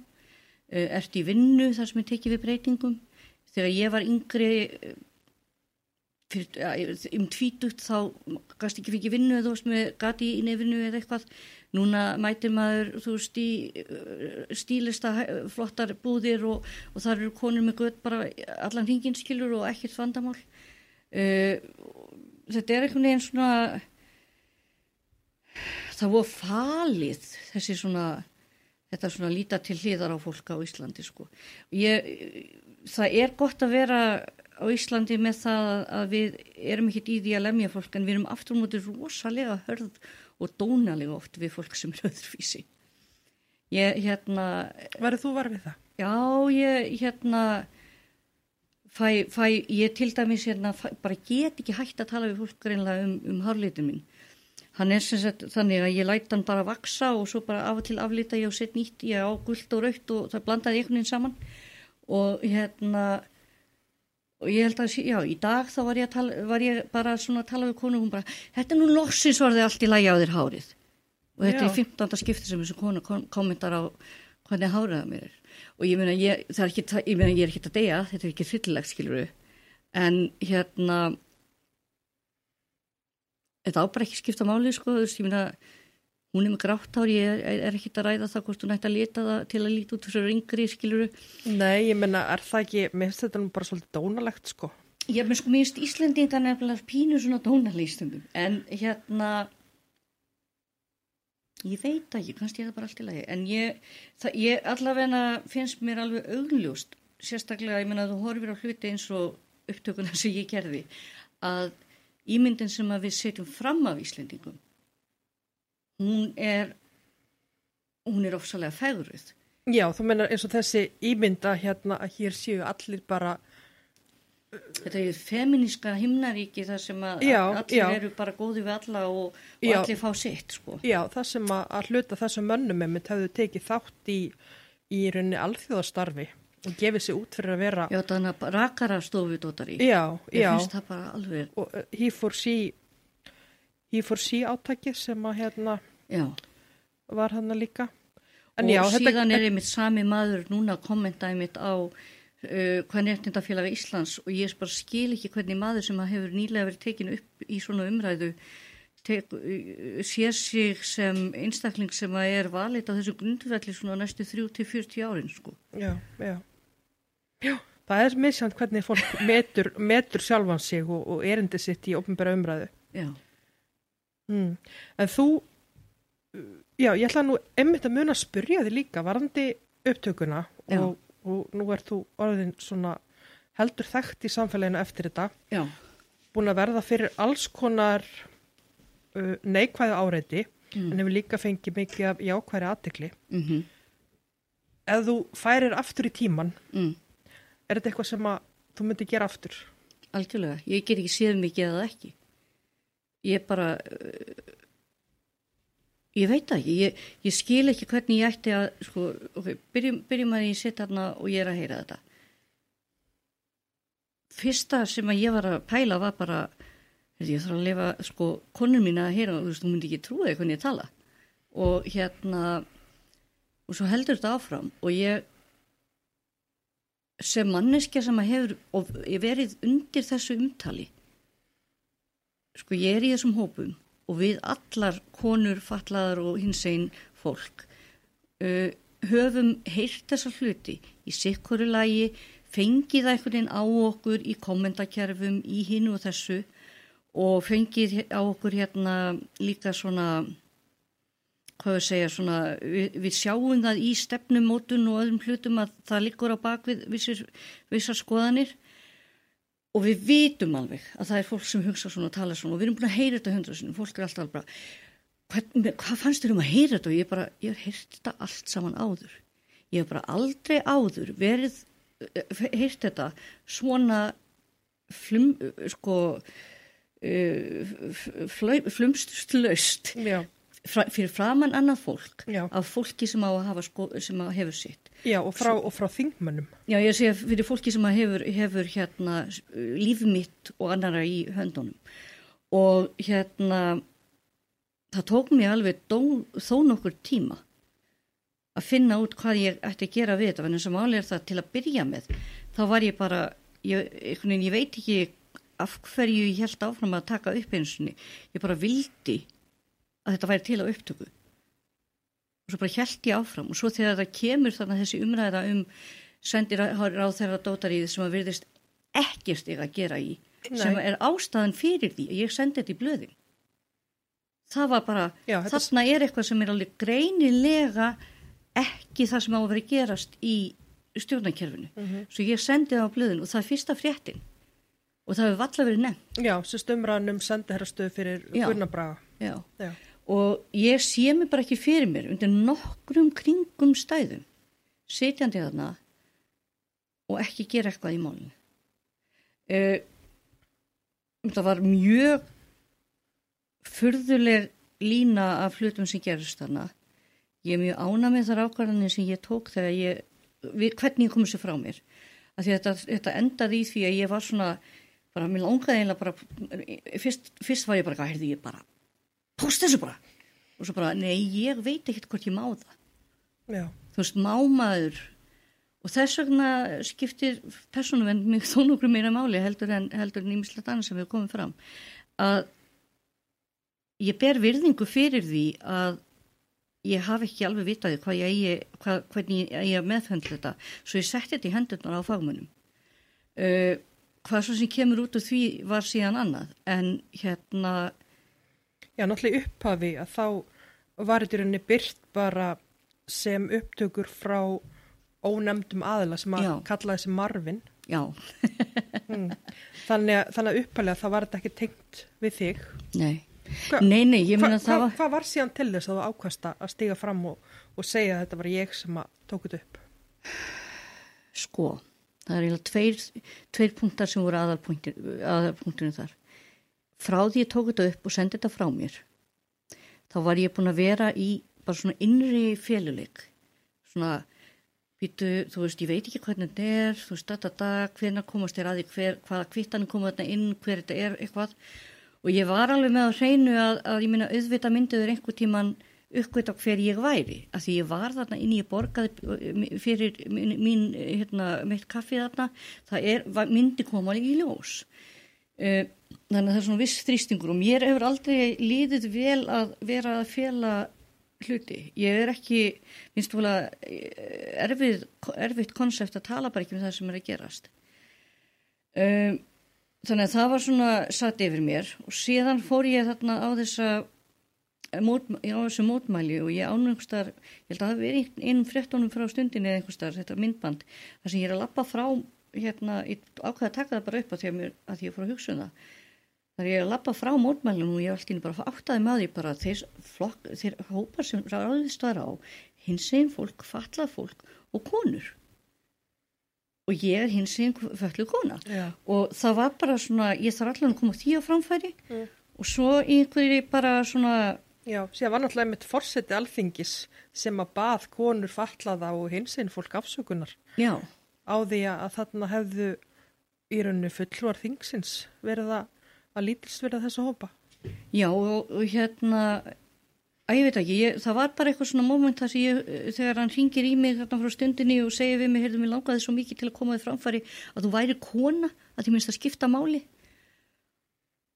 Uh, ert í vinnu þar sem er tekið við breytingum? Þegar ég var yngri uh, fyrir, ja, um tvítugt þá gæst ekki fikk vinnu eða þú veist með gati í nefinu eða eitthvað núna mætir maður þú veist í uh, stílista flottar búðir og, og þar eru konur með gött bara allan hringin skilur og ekkert vandamál uh, þetta er einhvern veginn svona það voru falið þessi svona þetta svona líta til hliðar á fólk á Íslandi sko. Ég, það er gott að vera á Íslandi með það að við erum ekkert í því að lemja fólk en við erum aftur móti rosalega hörð og dónalega oft við fólk sem er öðruvísi. Ég hérna, Verður þú var við það? já ég hérna fæ, fæ ég til dæmis hérna fæ, bara get ekki hægt að tala við fólk greinlega um, um hárlitin minn. Hann er sem sagt þannig að ég læt hann bara vaksa og svo bara af og til aflita ég og set nýtt, ég á gullt og raukt og það blandaði einhvern veginn saman og hérna og ég held að, já, í dag þá var ég, tala, var ég bara svona að tala við konu og hún bara, þetta er nú loksins orðið allt í lægi á þér hárið og þetta Já. er 15. skipti sem þessu konu kom, kommentar á hvernig hárið það mér er og ég meina, ég, það er ekki, ég meina, ég er ekki að deyja, þetta er ekki fyllilegt skilur við, en hérna þetta á bara ekki skipta máli sko, þú veist, ég meina hún er með grátt hár, ég er, er ekki að ræða það hvort hún ætti að lita það til að líta út fyrir yngri skilur við, Nei, ég menna, er það ekki, mér finnst þetta nú bara svolítið dónalegt sko. ég með sko minnst Íslendinga nefnilega pínu svona dónalýstundum en hérna ég veit ekki, kannski er það bara allt í lagi. En ég, það, ég allavega finnst mér alveg augljóst sérstaklega, ég menna að þú horfir á hluti eins og upptökuna sem ég gerði að ímyndin sem að við setjum fram af Íslendingum hún er hún er ofsalega fegruð Já, þú menna eins og þessi ímynda hérna að hér séu allir bara, Þetta er feminíska himnaríki þar sem að Já, allir já. eru bara góði við alla og, og Já. allir fá sitt sko. já, það sem að, að hluta þessum mönnum einmitt hefðu tekið þátt í, í rauninni alþjóðastarfi og gefið sér út fyrir að vera, Já, þannig að rakara stofu dótari. já, Ég já, finnst það bara alveg, uh, he for see, he for see áttakið sem að hérna já. var hann líka. og síðan er einmitt sami maður núna að kommenta einmitt á uh, hvernig réttindafélag Íslands og ég bara skil ekki hvernig maður sem að hefur nýlega verið tekinu upp í svona umræðu tek, uh, sér sig sem einstakling sem að er valit á þessu grundvelli svona næstu 3-40 árin sko. Já, já. Já, það er misjant hvernig fólk metur, metur sjálfan sig og, og erindi sitt í ofnbæra umræðu. Já, Mm. En þú, já, ég ætla nú einmitt að muna að spyrja þig líka varandi upptökuna og, og nú ert þú orðin svona heldur þekkt í samfélaginu eftir þetta, já, búin að verða fyrir alls konar uh, neikvæðu áreiti Mm. en hefur líka fengið mikið af jákværi aðtekli. mhm, Ef þú færir aftur í tíman, mm. er þetta eitthvað sem að þú myndir gera aftur? algjörlega. Ég get ekki séð mikið eða ekki. Ég bara, uh, ég veit það ekki, ég, ég skil ekki hvernig ég ætti að, sko, ok, byrjum, byrjum að ég sitt þarna og ég er að heyra þetta. Fyrsta sem að ég var að pæla var bara, ég þarf að lifa, sko, konur mín að heyra, þú veist, þú myndi ekki trúa því hvernig ég tala. Og hérna, og svo heldur þetta áfram og ég, sem manneskja sem að hefur og ég verið undir þessu umtali sko ég er í þessum hópum og við allar konur, fatlaðar og hins einn fólk uh, höfum heyrt þessa hluti í sikkuru lagi, fengið einhvern veginn á okkur í kommentarkerfum í hinu og þessu og fengið á okkur hérna líka svona hvað við segja svona, við, við sjáum það í stefnumótun og öðrum hlutum að það liggur á bakvið vissar skoðanir og við vitum alveg að það er fólk sem hugsa svona og tala svona. Og við erum búin að heyra þetta hundra sinni, fólk er alltaf alveg bara hvað, hvað fannst þér um að heyra þetta? Og ég bara, ég hef heyrt þetta allt saman áður. Ég hef bara aldrei áður verið, eh, heyrt þetta svona flum, sko uh, flumstlaust fyrir framann annað fólk Já. af fólki sem, á hafa sko, sem hefur sitt. Já og, frá, og frá þingmönnum. Já, ég sé fyrir fólki sem hefur, hefur hérna líf mitt og annara í höndunum. Og hérna það tók mér alveg dó, þó nokkur tíma að finna út hvað ég ætti að gera við þetta. En þess að máli er það til að byrja með þá var ég bara, ég, ég, ég veit ekki af hverju ég held áfram að taka upp einsunni, ég bara vildi að þetta væri til á upptöku og svo bara held ég áfram og svo þegar það kemur þannig þessi umræða um sendir á þeirra dótarið sem að virðist ekkert ég að gera í Nei. sem er ástæðan fyrir því ég sendi þetta í blöðin það var bara, Já, þarna er eitthvað sem er alveg greinilega ekki það sem á að vera gerast í stjórnarkerfinu Mhm. svo ég sendi það á blöðin og það er fyrsta fréttin og það hefur valla verið nefnt Já, sem stumraðan um sendiherrastöðu fyrir Já. Gunnar Braga. Já. Já. Og ég sé mig bara ekki fyrir mér undir nokkrum kringum stæðum sitjandi þarna og ekki gera eitthvað í málinu. Uh, það var mjög furðuleg lína af hlutum sem gerist þarna. Ég er mjög ána með þar ákvarðanir sem ég tók þegar ég við, hvernig ég komið sér frá mér. Því að þetta, þetta endaði í því að ég var svona bara, mér langaði eiginlega bara fyrst, fyrst var ég bara, heyrði ég bara post þessu bara? Og svo bara, nei, ég veit ekkert hvort ég má það. Já. þú veist, mámaður og þess vegna skiptir persónuvenn mig þó nokkur meira máli heldur en heldur nýmislegt annars sem við komum fram. Að ég ber virðingu fyrir því að ég hafi ekki alveg vitaði hvað ég eigi, hvað, hvernig ég eigi að meðfendla þetta. Svo ég setti þetta í hendurnar á fagmunum uh, hvað svo sem kemur út úr því var síðan annað. En hérna Já, náttúrulega upphafi að þá var þetta í rauninni byrt bara sem upptökur frá ónefndum aðila sem að Já. kallaði sem Marvin. já, Mm. Þannig, að, þannig að upphælega það var þetta ekki tengt við þig. nei Hva- nei, nei, ég Hva, meina hva, það var hvað var síðan til þess að þú ákvasta að stiga fram og, og segja að þetta var ég sem að tók þetta upp? Sko, það er eiginlega tveir, tveir punktar sem voru aðalpunktinu þar. Frá því ég tók þetta upp og sendi þetta frá mér, þá var ég búin að vera í bara svona innri féluleik. Svona, býtu, þú veist, ég veit ekki hvernig þetta er, þú veist, þetta dag, hvernig komast þér að því, hver, hvaða kvittanum koma þetta inn, hver þetta er, eitthvað. Og ég var alveg með að hreinu að, að ég minna auðvita myndiður einhver tíman uppgöta hver ég væri að því ég var þarna inn í borgaði fyrir mín, mín hérna, mitt kaffi þarna það er, myndi koma í ljós uh, þannig að það er svona viss þrýstingur og mér hefur aldrei líðið vel að vera að fela hluti, ég er ekki minnst vel að erfið, erfitt konsept að tala bara ekki um það sem er að gerast. Um, þannig að það var svona satt yfir mér og síðan fór ég þarna á þessa mót, á þessu mótmæli og ég ánum einhverstaðar, ég held að það veri einum fréttónum frá stundinni eða einhverstaðar þetta myndband, þar sem ég er að lappa frá hérna, ákveða að taka það bara upp að því að, mér, að því ég fór að hugsa um það þar ég er að lappa frá mótmælinu og ég inn bara áttaði því bara þeir, flokk, þeir hópar sem ráðist var á hins eginn fólk, fallað fólk og konur og ég er hins eginn föllu kona Já. og það var bara svona, ég þarf allan að koma því á framfæri Mm. og svo í einhverju bara svona Já, síðan var náttúrulega mitt forseti alþingis sem að bað konur fallaða og hinsinn fólk afsökunar já, á því að þarna hefðu í rauninu fullvar þingsins verið að, að lítilst verið þessu hópa. já og, og hérna að ég veit ekki, ég, það var bara eitthvað svona moment þar sem ég, þegar hann ringir í mig þarna frá stundinni og segir við mig, heyrðu mig langaði svo mikið til að koma þið framfæri að þú væri kona, að því minnst að skipta máli.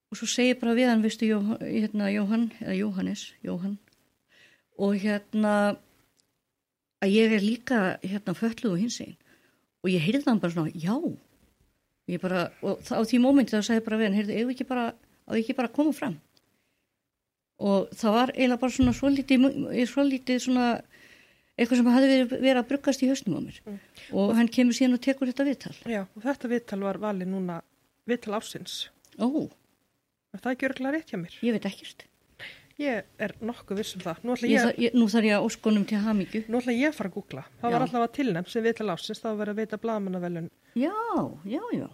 Og svo segir bara við hann, veistu, Jó, hérna, Jóhann eða Jóhannes, Jóhann. Og hérna að ég er líka hérna fölluð og hins einn og ég heyrði þann bara svona, já ég bara, og á því mómenti þá sagði ég bara við hann, heyrðu, ef ekki bara á ekki bara að koma fram? Og það var eiginlega bara svona svo lítið, svo lítið svona eitthvað sem hafi verið, verið að bruggast í höstum á mér. Mm. og hann kemur síðan og tekur þetta viðtal. Já, og þetta viðtal var valið núna viðtal ásins Ó. Er það ekki örgulega rétt hjá mér? Ég veit ekkert Ég er nokkuð vissum það. Nú, ég, ég, ég, nú þarf ég að óskonum til hamingju. Nú ætla ég að fara að googla. Það já. var alltaf að tilnæmt sem við það var að vera að veita blagamannavelun. Já, já, já.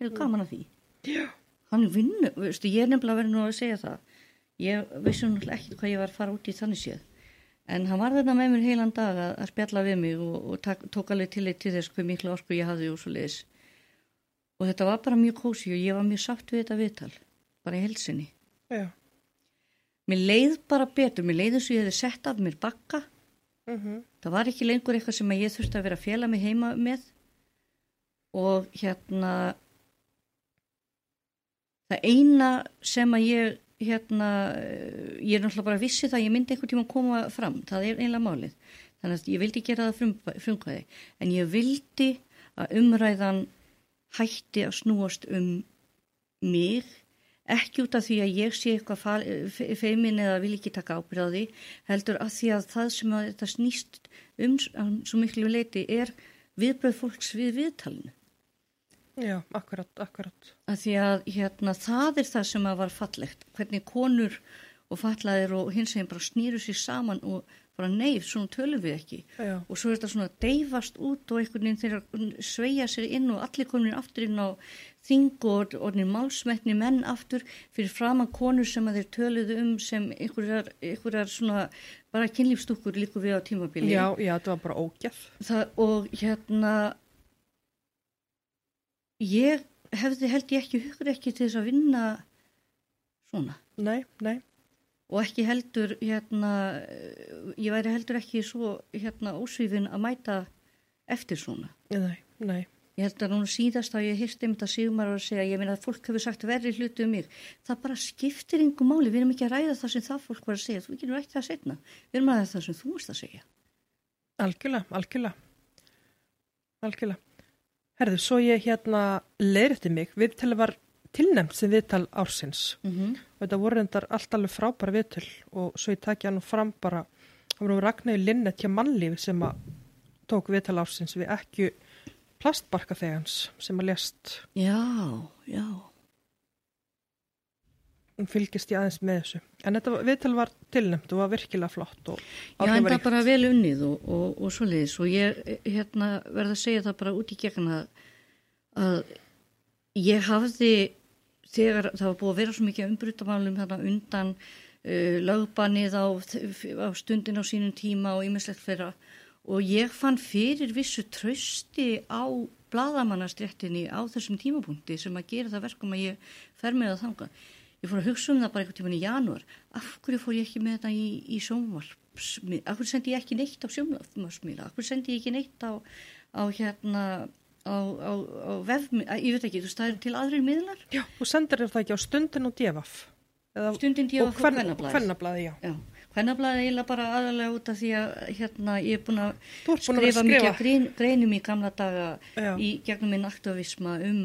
Hefur mm. gaman að því. Já. Hann vinnu, veistu, ég er nefnilega verið nú að segja það. Ég vissi nú ekki hvað ég var að fara út í þannig séð. En hann var þarna með mér heilan dag að, að spjalla við mig og, og tak, tók alveg til til þess hvað miklu orku ég hafði og svo leiðis. Og þetta var bara mjög kósi og ég var mjög sátt við þetta viðtal, bara í helsinni. Já mér leið bara betur, mér leiði svo ég hefði sett af mér bakka. Mm -hmm. það var ekki lengur eitthvað sem ég þurfti að vera að fjela mig heima með. Og hérna það eina sem að ég hérna, ég er náttúrulega bara vissi það að ég myndi einhvern tíma að koma fram. Það er einlega málið, þannig að ég vildi gera það frum, frumkvæði, en ég vildi að umræðan hætti að snúast um mig ekki út af því að ég sé eitthvað feimin eða vil ekki taka ábyrðaði heldur að því að það sem að þetta snýst um svo miklu leiti er viðbröð fólks við viðtalinu. Já, akkurat, akkurat. Að því að hérna það er það sem að var fallegt. Hvernig konur og fallaðir og hins veginn bara snýru sér saman og bara neyf, svona tölum við ekki. Já. og svo er þetta svona deyfast út og einhvern veginn þeirra sveia sér inn og allir komin aftur inn á þing og orðin málsmetni menn aftur fyrir framann konur sem að þeir töluðu um sem einhverjar, einhverjar svona bara kynlífstúkur líku við á tímabili. Já, já, þetta var bara ógjaf og hérna ég hefði held ég ekki hugur ekki til þess að vinna svona. Nei, nei og ekki heldur hérna, ég væri heldur ekki svo hérna ósvífin að mæta eftir svona. Nei, nei. Ég held að núna síðast að ég hýrst einmitt að Sigmar að segja, ég meina að fólk hefur sagt verri hluti um mig. Það bara skiptir yngu máli, við erum ekki að ræða það sem það fólk var að segja, þú nú ekki það setna. Við erum að ræða það sem þú erst að segja. Algjörlega, algjörlega. Algjörlega. Herðu, svo ég hérna leirti mig, við telum var tilnemt sem viðtal ársins. Mm -hmm. og þetta voru endar allt alveg frábæra viðtal og svo ég takja nú fram bara það voru Ragnæði Linnet hjá mannlífi sem að tók viðtal ársins við ekki plastbarka þegans sem að lest Já, já. Hún fylgist ég aðeins með þessu. En þetta viðtal var tilnemt og var virkilega flott Já, en það bara vel unnið og, og, og svo leiðis og ég hérna, verða að segja það bara út í gegn að, að ég hafði þegar það var búið að vera svo mikið umbrutamálum þarna undan uh, lögbannið á, á stundin á sínum tíma og ymmislegt fyrir og ég fann fyrir vissu trösti á bladamannastréttinni á þessum tímapunkti sem að gera það verkum að ég fer með að þanga. Ég fór að hugsa um það bara einhvern tíman í janúar. Af hverju fór ég ekki með þetta í, í sjónvarpsmið? Af hverju sendi ég ekki neitt á sjónvarpsmiðla? Af hverju sendi ég ekki neitt á, á hérna á, á, á vefmi, ég veit ekki, þú staðir til aðrir miðlar? Já, þú sendir það ekki á stundin og djefaf. Stundin djefaf og hvernablaði. Hvernablaði, já. já. Hvernablaði eiginlega bara aðalega út af því að hérna ég er búin að skrifa mikið grein, greinum í gamla daga já. í gegnum minn aktivisma um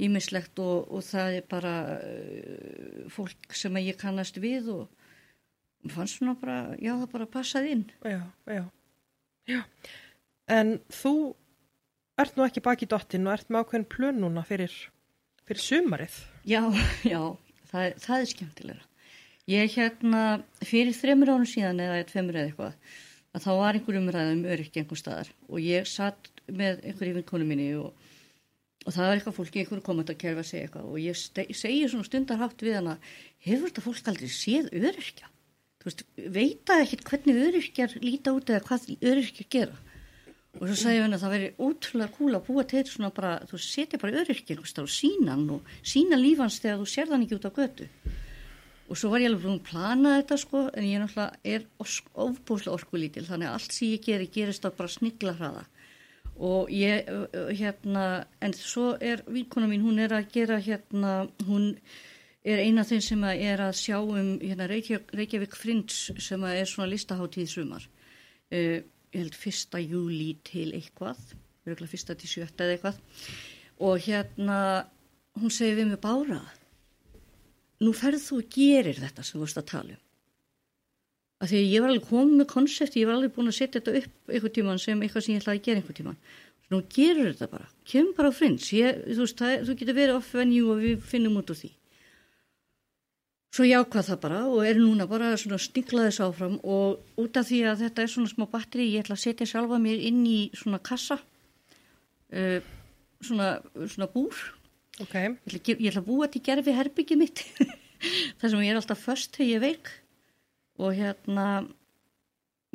ímislegt og, og það er bara uh, fólk sem ég kannast við og fannst svona bara, já það bara passaði inn. Já, já, já. En þú ert nú ekki baki dottin og ert með ákveðin plön núna fyrir, fyrir sumarið. Já, já, það, það er skemmtilega. Ég hérna fyrir þreymur ánum síðan eða tveimur eða eitthvað að þá var einhverjum ræðum öryrki einhver staðar og ég satt með einhverjum vinkonu minni og, og það var eitthvað fólki, einhverjum komand að kerfa að segja eitthvað og ég segi svona stundarhátt við hana hefur þetta fólk aldrei séð öryrkja? Þú veist, veita ekkert hvernig öryrkjar líta út eða hvað öryrkjar gera og svo sagði ég henni að það veri ótrúlega kúla að búa til svona bara, þú setja bara öryrkir og sína hann og sína lífans þegar þú sér þann ekki út á götu. Og svo var ég alveg búin að plana þetta sko en ég náttúrulega er ofbúslega orkulítil þannig að allt sem ég geri gerist á bara snigla hraða og ég hérna en svo er vinkona mín hún er að gera hérna hún er eina af þeim sem er að sjá um hérna Reykjavík Frinds sem er svona listaháttíð sumar. Uh, ég held, fyrsta júli til eitthvað, virkulega fyrsta til sjötta eða eitthvað og hérna, hún segi við mig bára, nú ferð þú og gerir þetta sem þú veist að tala um. Af því að ég var alveg komið með konsept, ég var alveg búin að setja þetta upp einhver tíman sem eitthvað sem ég ætlaði að gera einhver tíman. Nú gerur þetta bara, kem bara á frins, ég, þú veist, það, þú getur verið off-venue og við finnum út úr því. Svo ég ákvað það bara og er núna bara svona stinklaðis áfram og út af því að þetta er svona smá batteri, ég ætla að setja sjálfa mér inn í svona kassa, uh, svona, svona búr. Ok, Ég ætla, að ég ætla að búa til gerfi herbyggið mitt, þar sem ég er alltaf först þegar ég veik og hérna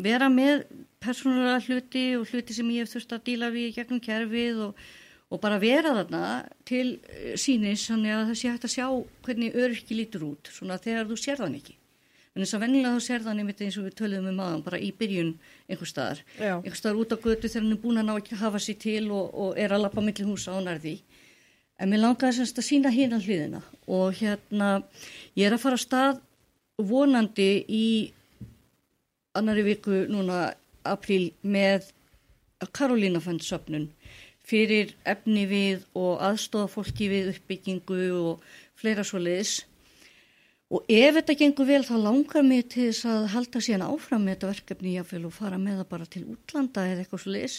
vera með persónulega hluti og hluti sem ég hef þurft að díla við gegnum kerfið og, og bara vera þarna til eh, sínis þannig að það sé hægt að sjá hvernig öryrki lítur út svona þegar þú sér þann ekki. En þess að vennilega þú sér þann einmitt eins og við töluðum um aðan bara í byrjun einhver staðar. Einhver staðar út á götu þegar hann er búin að ná ekki að hafa sér til og, og er að lappa milli húsa og nærði. En mér langaði semst að sína hérna hliðina og hérna ég er að fara að stað vonandi í annari viku núna apríl með Karolína fenn söpnun fyrir efni við og aðstofa fólki við uppbyggingu og fleira svo liðs. Og ef þetta gengur vel þá langar mig til þess að halda síðan áfram með þetta verkefni jáfnvel og fara með það bara til útlanda eða eitthvað svo liðs.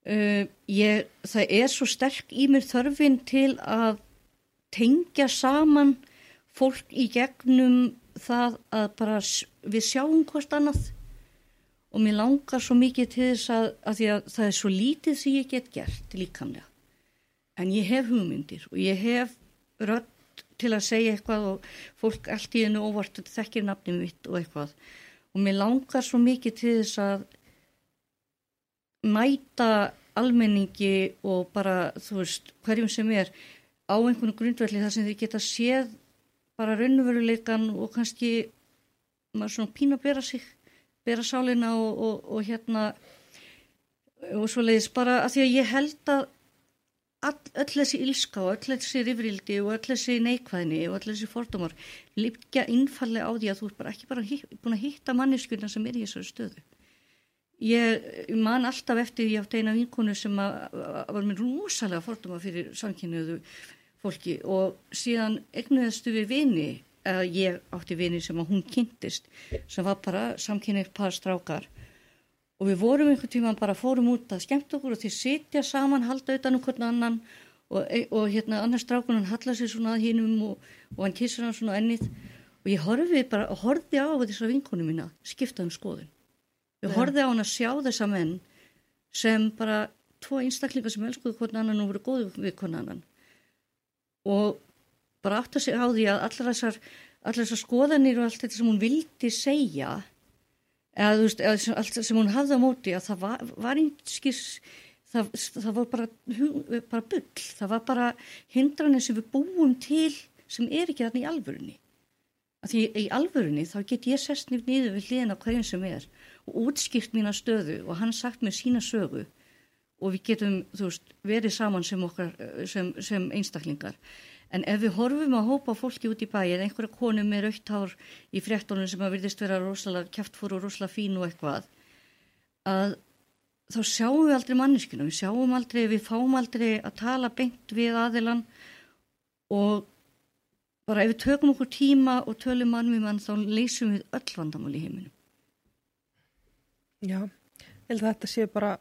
Uh, ég, það er svo sterk í mér þörfin til að tengja saman fólk í gegnum það að bara við sjáum hvort annað og mér langar svo mikið til þess að, að að það er svo lítið sem ég get gert líkamlega. En ég hef hugmyndir og ég hef rödd til að segja eitthvað og fólk allt í hennu óvart þekkir nafnum mitt og eitthvað. Og mér langar svo mikið til þess að mæta almenningi og bara, þú veist, hverjum sem er á einhvern grundvelli þar sem þið geta séð bara raunveruleikan og kannski maður svona pínu að bera sig, bera sálina og, og, og hérna og svo leiðis bara að því að ég held að all, öll þessi og öll þessi rifrildi og öll þessi neikvæðni og öll þessi fordómar líkja innfallega á því að þú ert bara ekki bara hitt, búin að hitta manneskjuna sem er í þessari stöðu. Ég man alltaf eftir ég átti eina vinkonu sem að, að var með rosalega fordóma fyrir samkynniðu fólki og síðan egnuðastu við vini, eða ég átti vini sem að hún kynntist sem var bara samkynnið par strákar. Og við vorum einhvern tíma bara fórum út að skemmt okkur og þeir sitja saman, halda utan um hvern annan og, og hérna annars strákunan hallar sér svona að hinum og, og hann kissur hann svona ennið. Og ég horfið bara, horfið á þessar vinkonu mína, skipta um skoðun. Ég horfið á hann að sjá þessa menn sem bara tvo einstaklingar sem elskuðu hvern annan og voru góðu við hvern annan. Og bara átt að segja á því að allar þessar, allar þessar skoðanir og allt þetta sem hún vildi segja eða þú veist, eða allt sem hún hafði á móti að það var, var einskis það, það var bara, bara bull, það var bara hindranir sem við búum til sem er ekki þarna í alvörunni. Að því í alvörunni þá get ég sest nýtt niður við hliðina á hverjum sem er og útskýrt mína stöðu og hann sagt með sína sögu. Og við getum, þú veist, verið saman sem okkar, sem, sem einstaklingar. En ef við horfum að hópa fólki út í bæi eða einhverja konu með raukt hár í fréttunum sem að virðist vera rosalega kæftfór og rosalega fín og eitthvað, að þá sjáum við aldrei manneskinu, við sjáum aldrei, við fáum aldrei að tala beint við aðilan og bara ef við tökum okkur tíma og tölum mann við mann þá leysum við öll vandamál í heiminum. já, ég held að þetta sé bara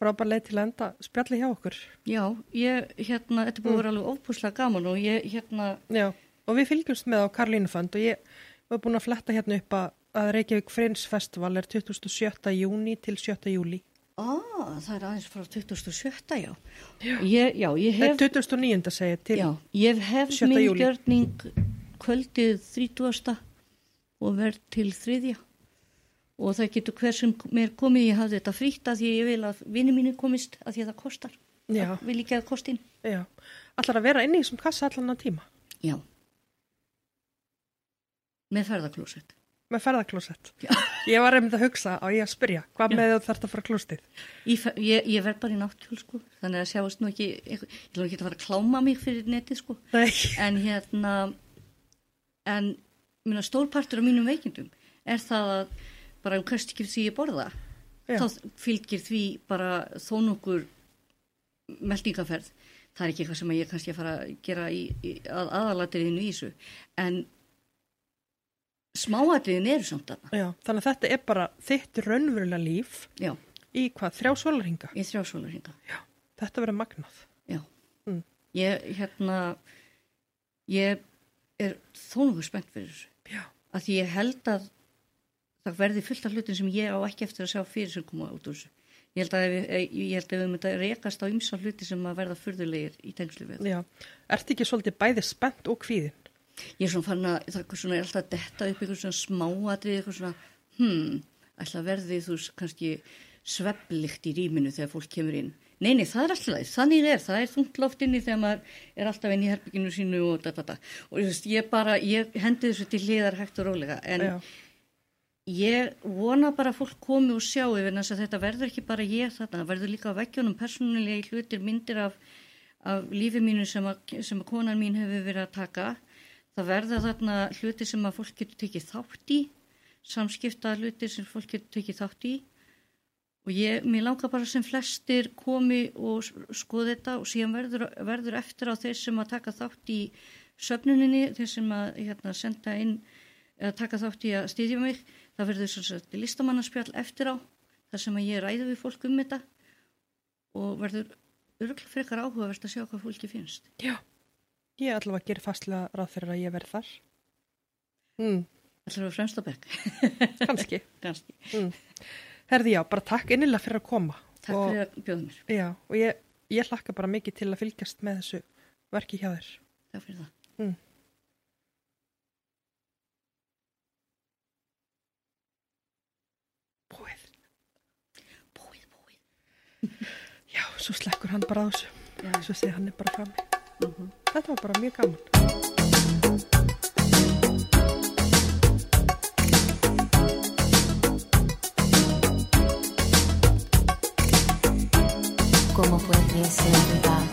frábær leið til að enda spjalli hjá okkur. Já, ég, hérna, þetta er búið að vera alveg ópúslega gaman og ég, hérna, Já, og við fylgjumst með á Karlínufönd og ég var búin að fletta hérna upp að, að Reykjavík Friends Festival er 27. júni til 7. júli. á, það er aðeins frá 27. já. Ég, já, ég Hef, hef, 29. segir til. já, ég hef 7. minn gjörning kvöldið 30. og verð til þriðja og það getur hver sem mér komið, ég hafði þetta frítt að ég vil að vinni mínu komist að því að það kostar. Já. Það vil ekki að kostin. Já. Allar að vera inni í þessum kassa allan að tíma Já. Með ferðaklósett. með ferðaklósett. Já. Ég var einmitt að hugsa á ég að spyrja, hvað með þú þarft að fara klóstið? Ég, ég, ég verð bara í náttúl sko, þannig að sjáast nú ekki, ég ætla ekki að fara að kláma mig fyrir netið sko, Nei. en hérna, en minna stórpartur af mínum veikindum er það að bara um hvert ekki því ég borða Já. þá fylgir því bara þó nokkur meldingaferð það er ekki eitthvað sem ég kannski að fara að gera í, í, að aðalatriðinu í þessu en smáatriðin eru samt Já, þannig að þetta er bara þitt raunverulega líf já, í hvað, þrjá sólarhinga. ég þrjá svona hringa Þetta verður magnað. já, Mm. ég hérna ég er þó nokkuð spennt fyrir þessu að ég held að það verði fullt af hlutin sem ég á ekki eftir að sjá fyrir sem koma út úr þessu ég held að að við myndum að rekast á ymsa hluti sem að verða furðulegir í tengslu við Já. Ertu ekki svolítið bæði spennt og kvíðin? ég er svona fann að það er svona, er alltaf að detta upp einhver svona smáatrið eitthvað svona, hmm, að verði þú kannski svepplikt í rýminu þegar fólk kemur inn nei, nei, það er alltaf þannig er, það er þungt loft inni þegar maður er alltaf inn í herbygginu sínu og da, da, og ég bara ég hendi þessu til hliðar hægt og rólega en Já. Ég vona bara að fólk komi og sjá yfir þess að þetta verður ekki bara ég þarna, það verður líka á veggjónum persónulega hlutir, myndir af, af lífi mínu sem að, sem að konan mín hefur verið að taka. Það verða þarna hluti sem að fólk getur tekið þátt í samskipta hluti sem fólk getur tekið þátt í. Og ég, mér langar bara sem flestir komi og skoði þetta og síðan verður, verður eftir á þeir sem að taka þátt í söfnuninni, þeir sem að hérna, senda inn eða taka þátt í að stýðja mig það verður svo sagt listamannaspjall eftir á þar sem að ég ræði við fólk um þetta og verður örgulega frekar áhugavert að sjá hvað fólki finnst Já. Ég allavega gerir fastlega ráð fyrir að ég verð þar. Mm, er fremst á bekk, kannski. kannski. Mm. Herði já, bara takk innilega fyrir að koma. Takk og, fyrir að bjóða mér. Já, og ég, ég hlakka bara mikið til að fylgjast með þessu verki hjá þér. Takk fyrir það. Mm. Búið. Búið, búið. Já, svo slekkur hann bara á þessu. Já. Svo segir hann er bara frammi. Mhm. Þetta var bara mjög gaman. ¿Cómo puede ser verdad?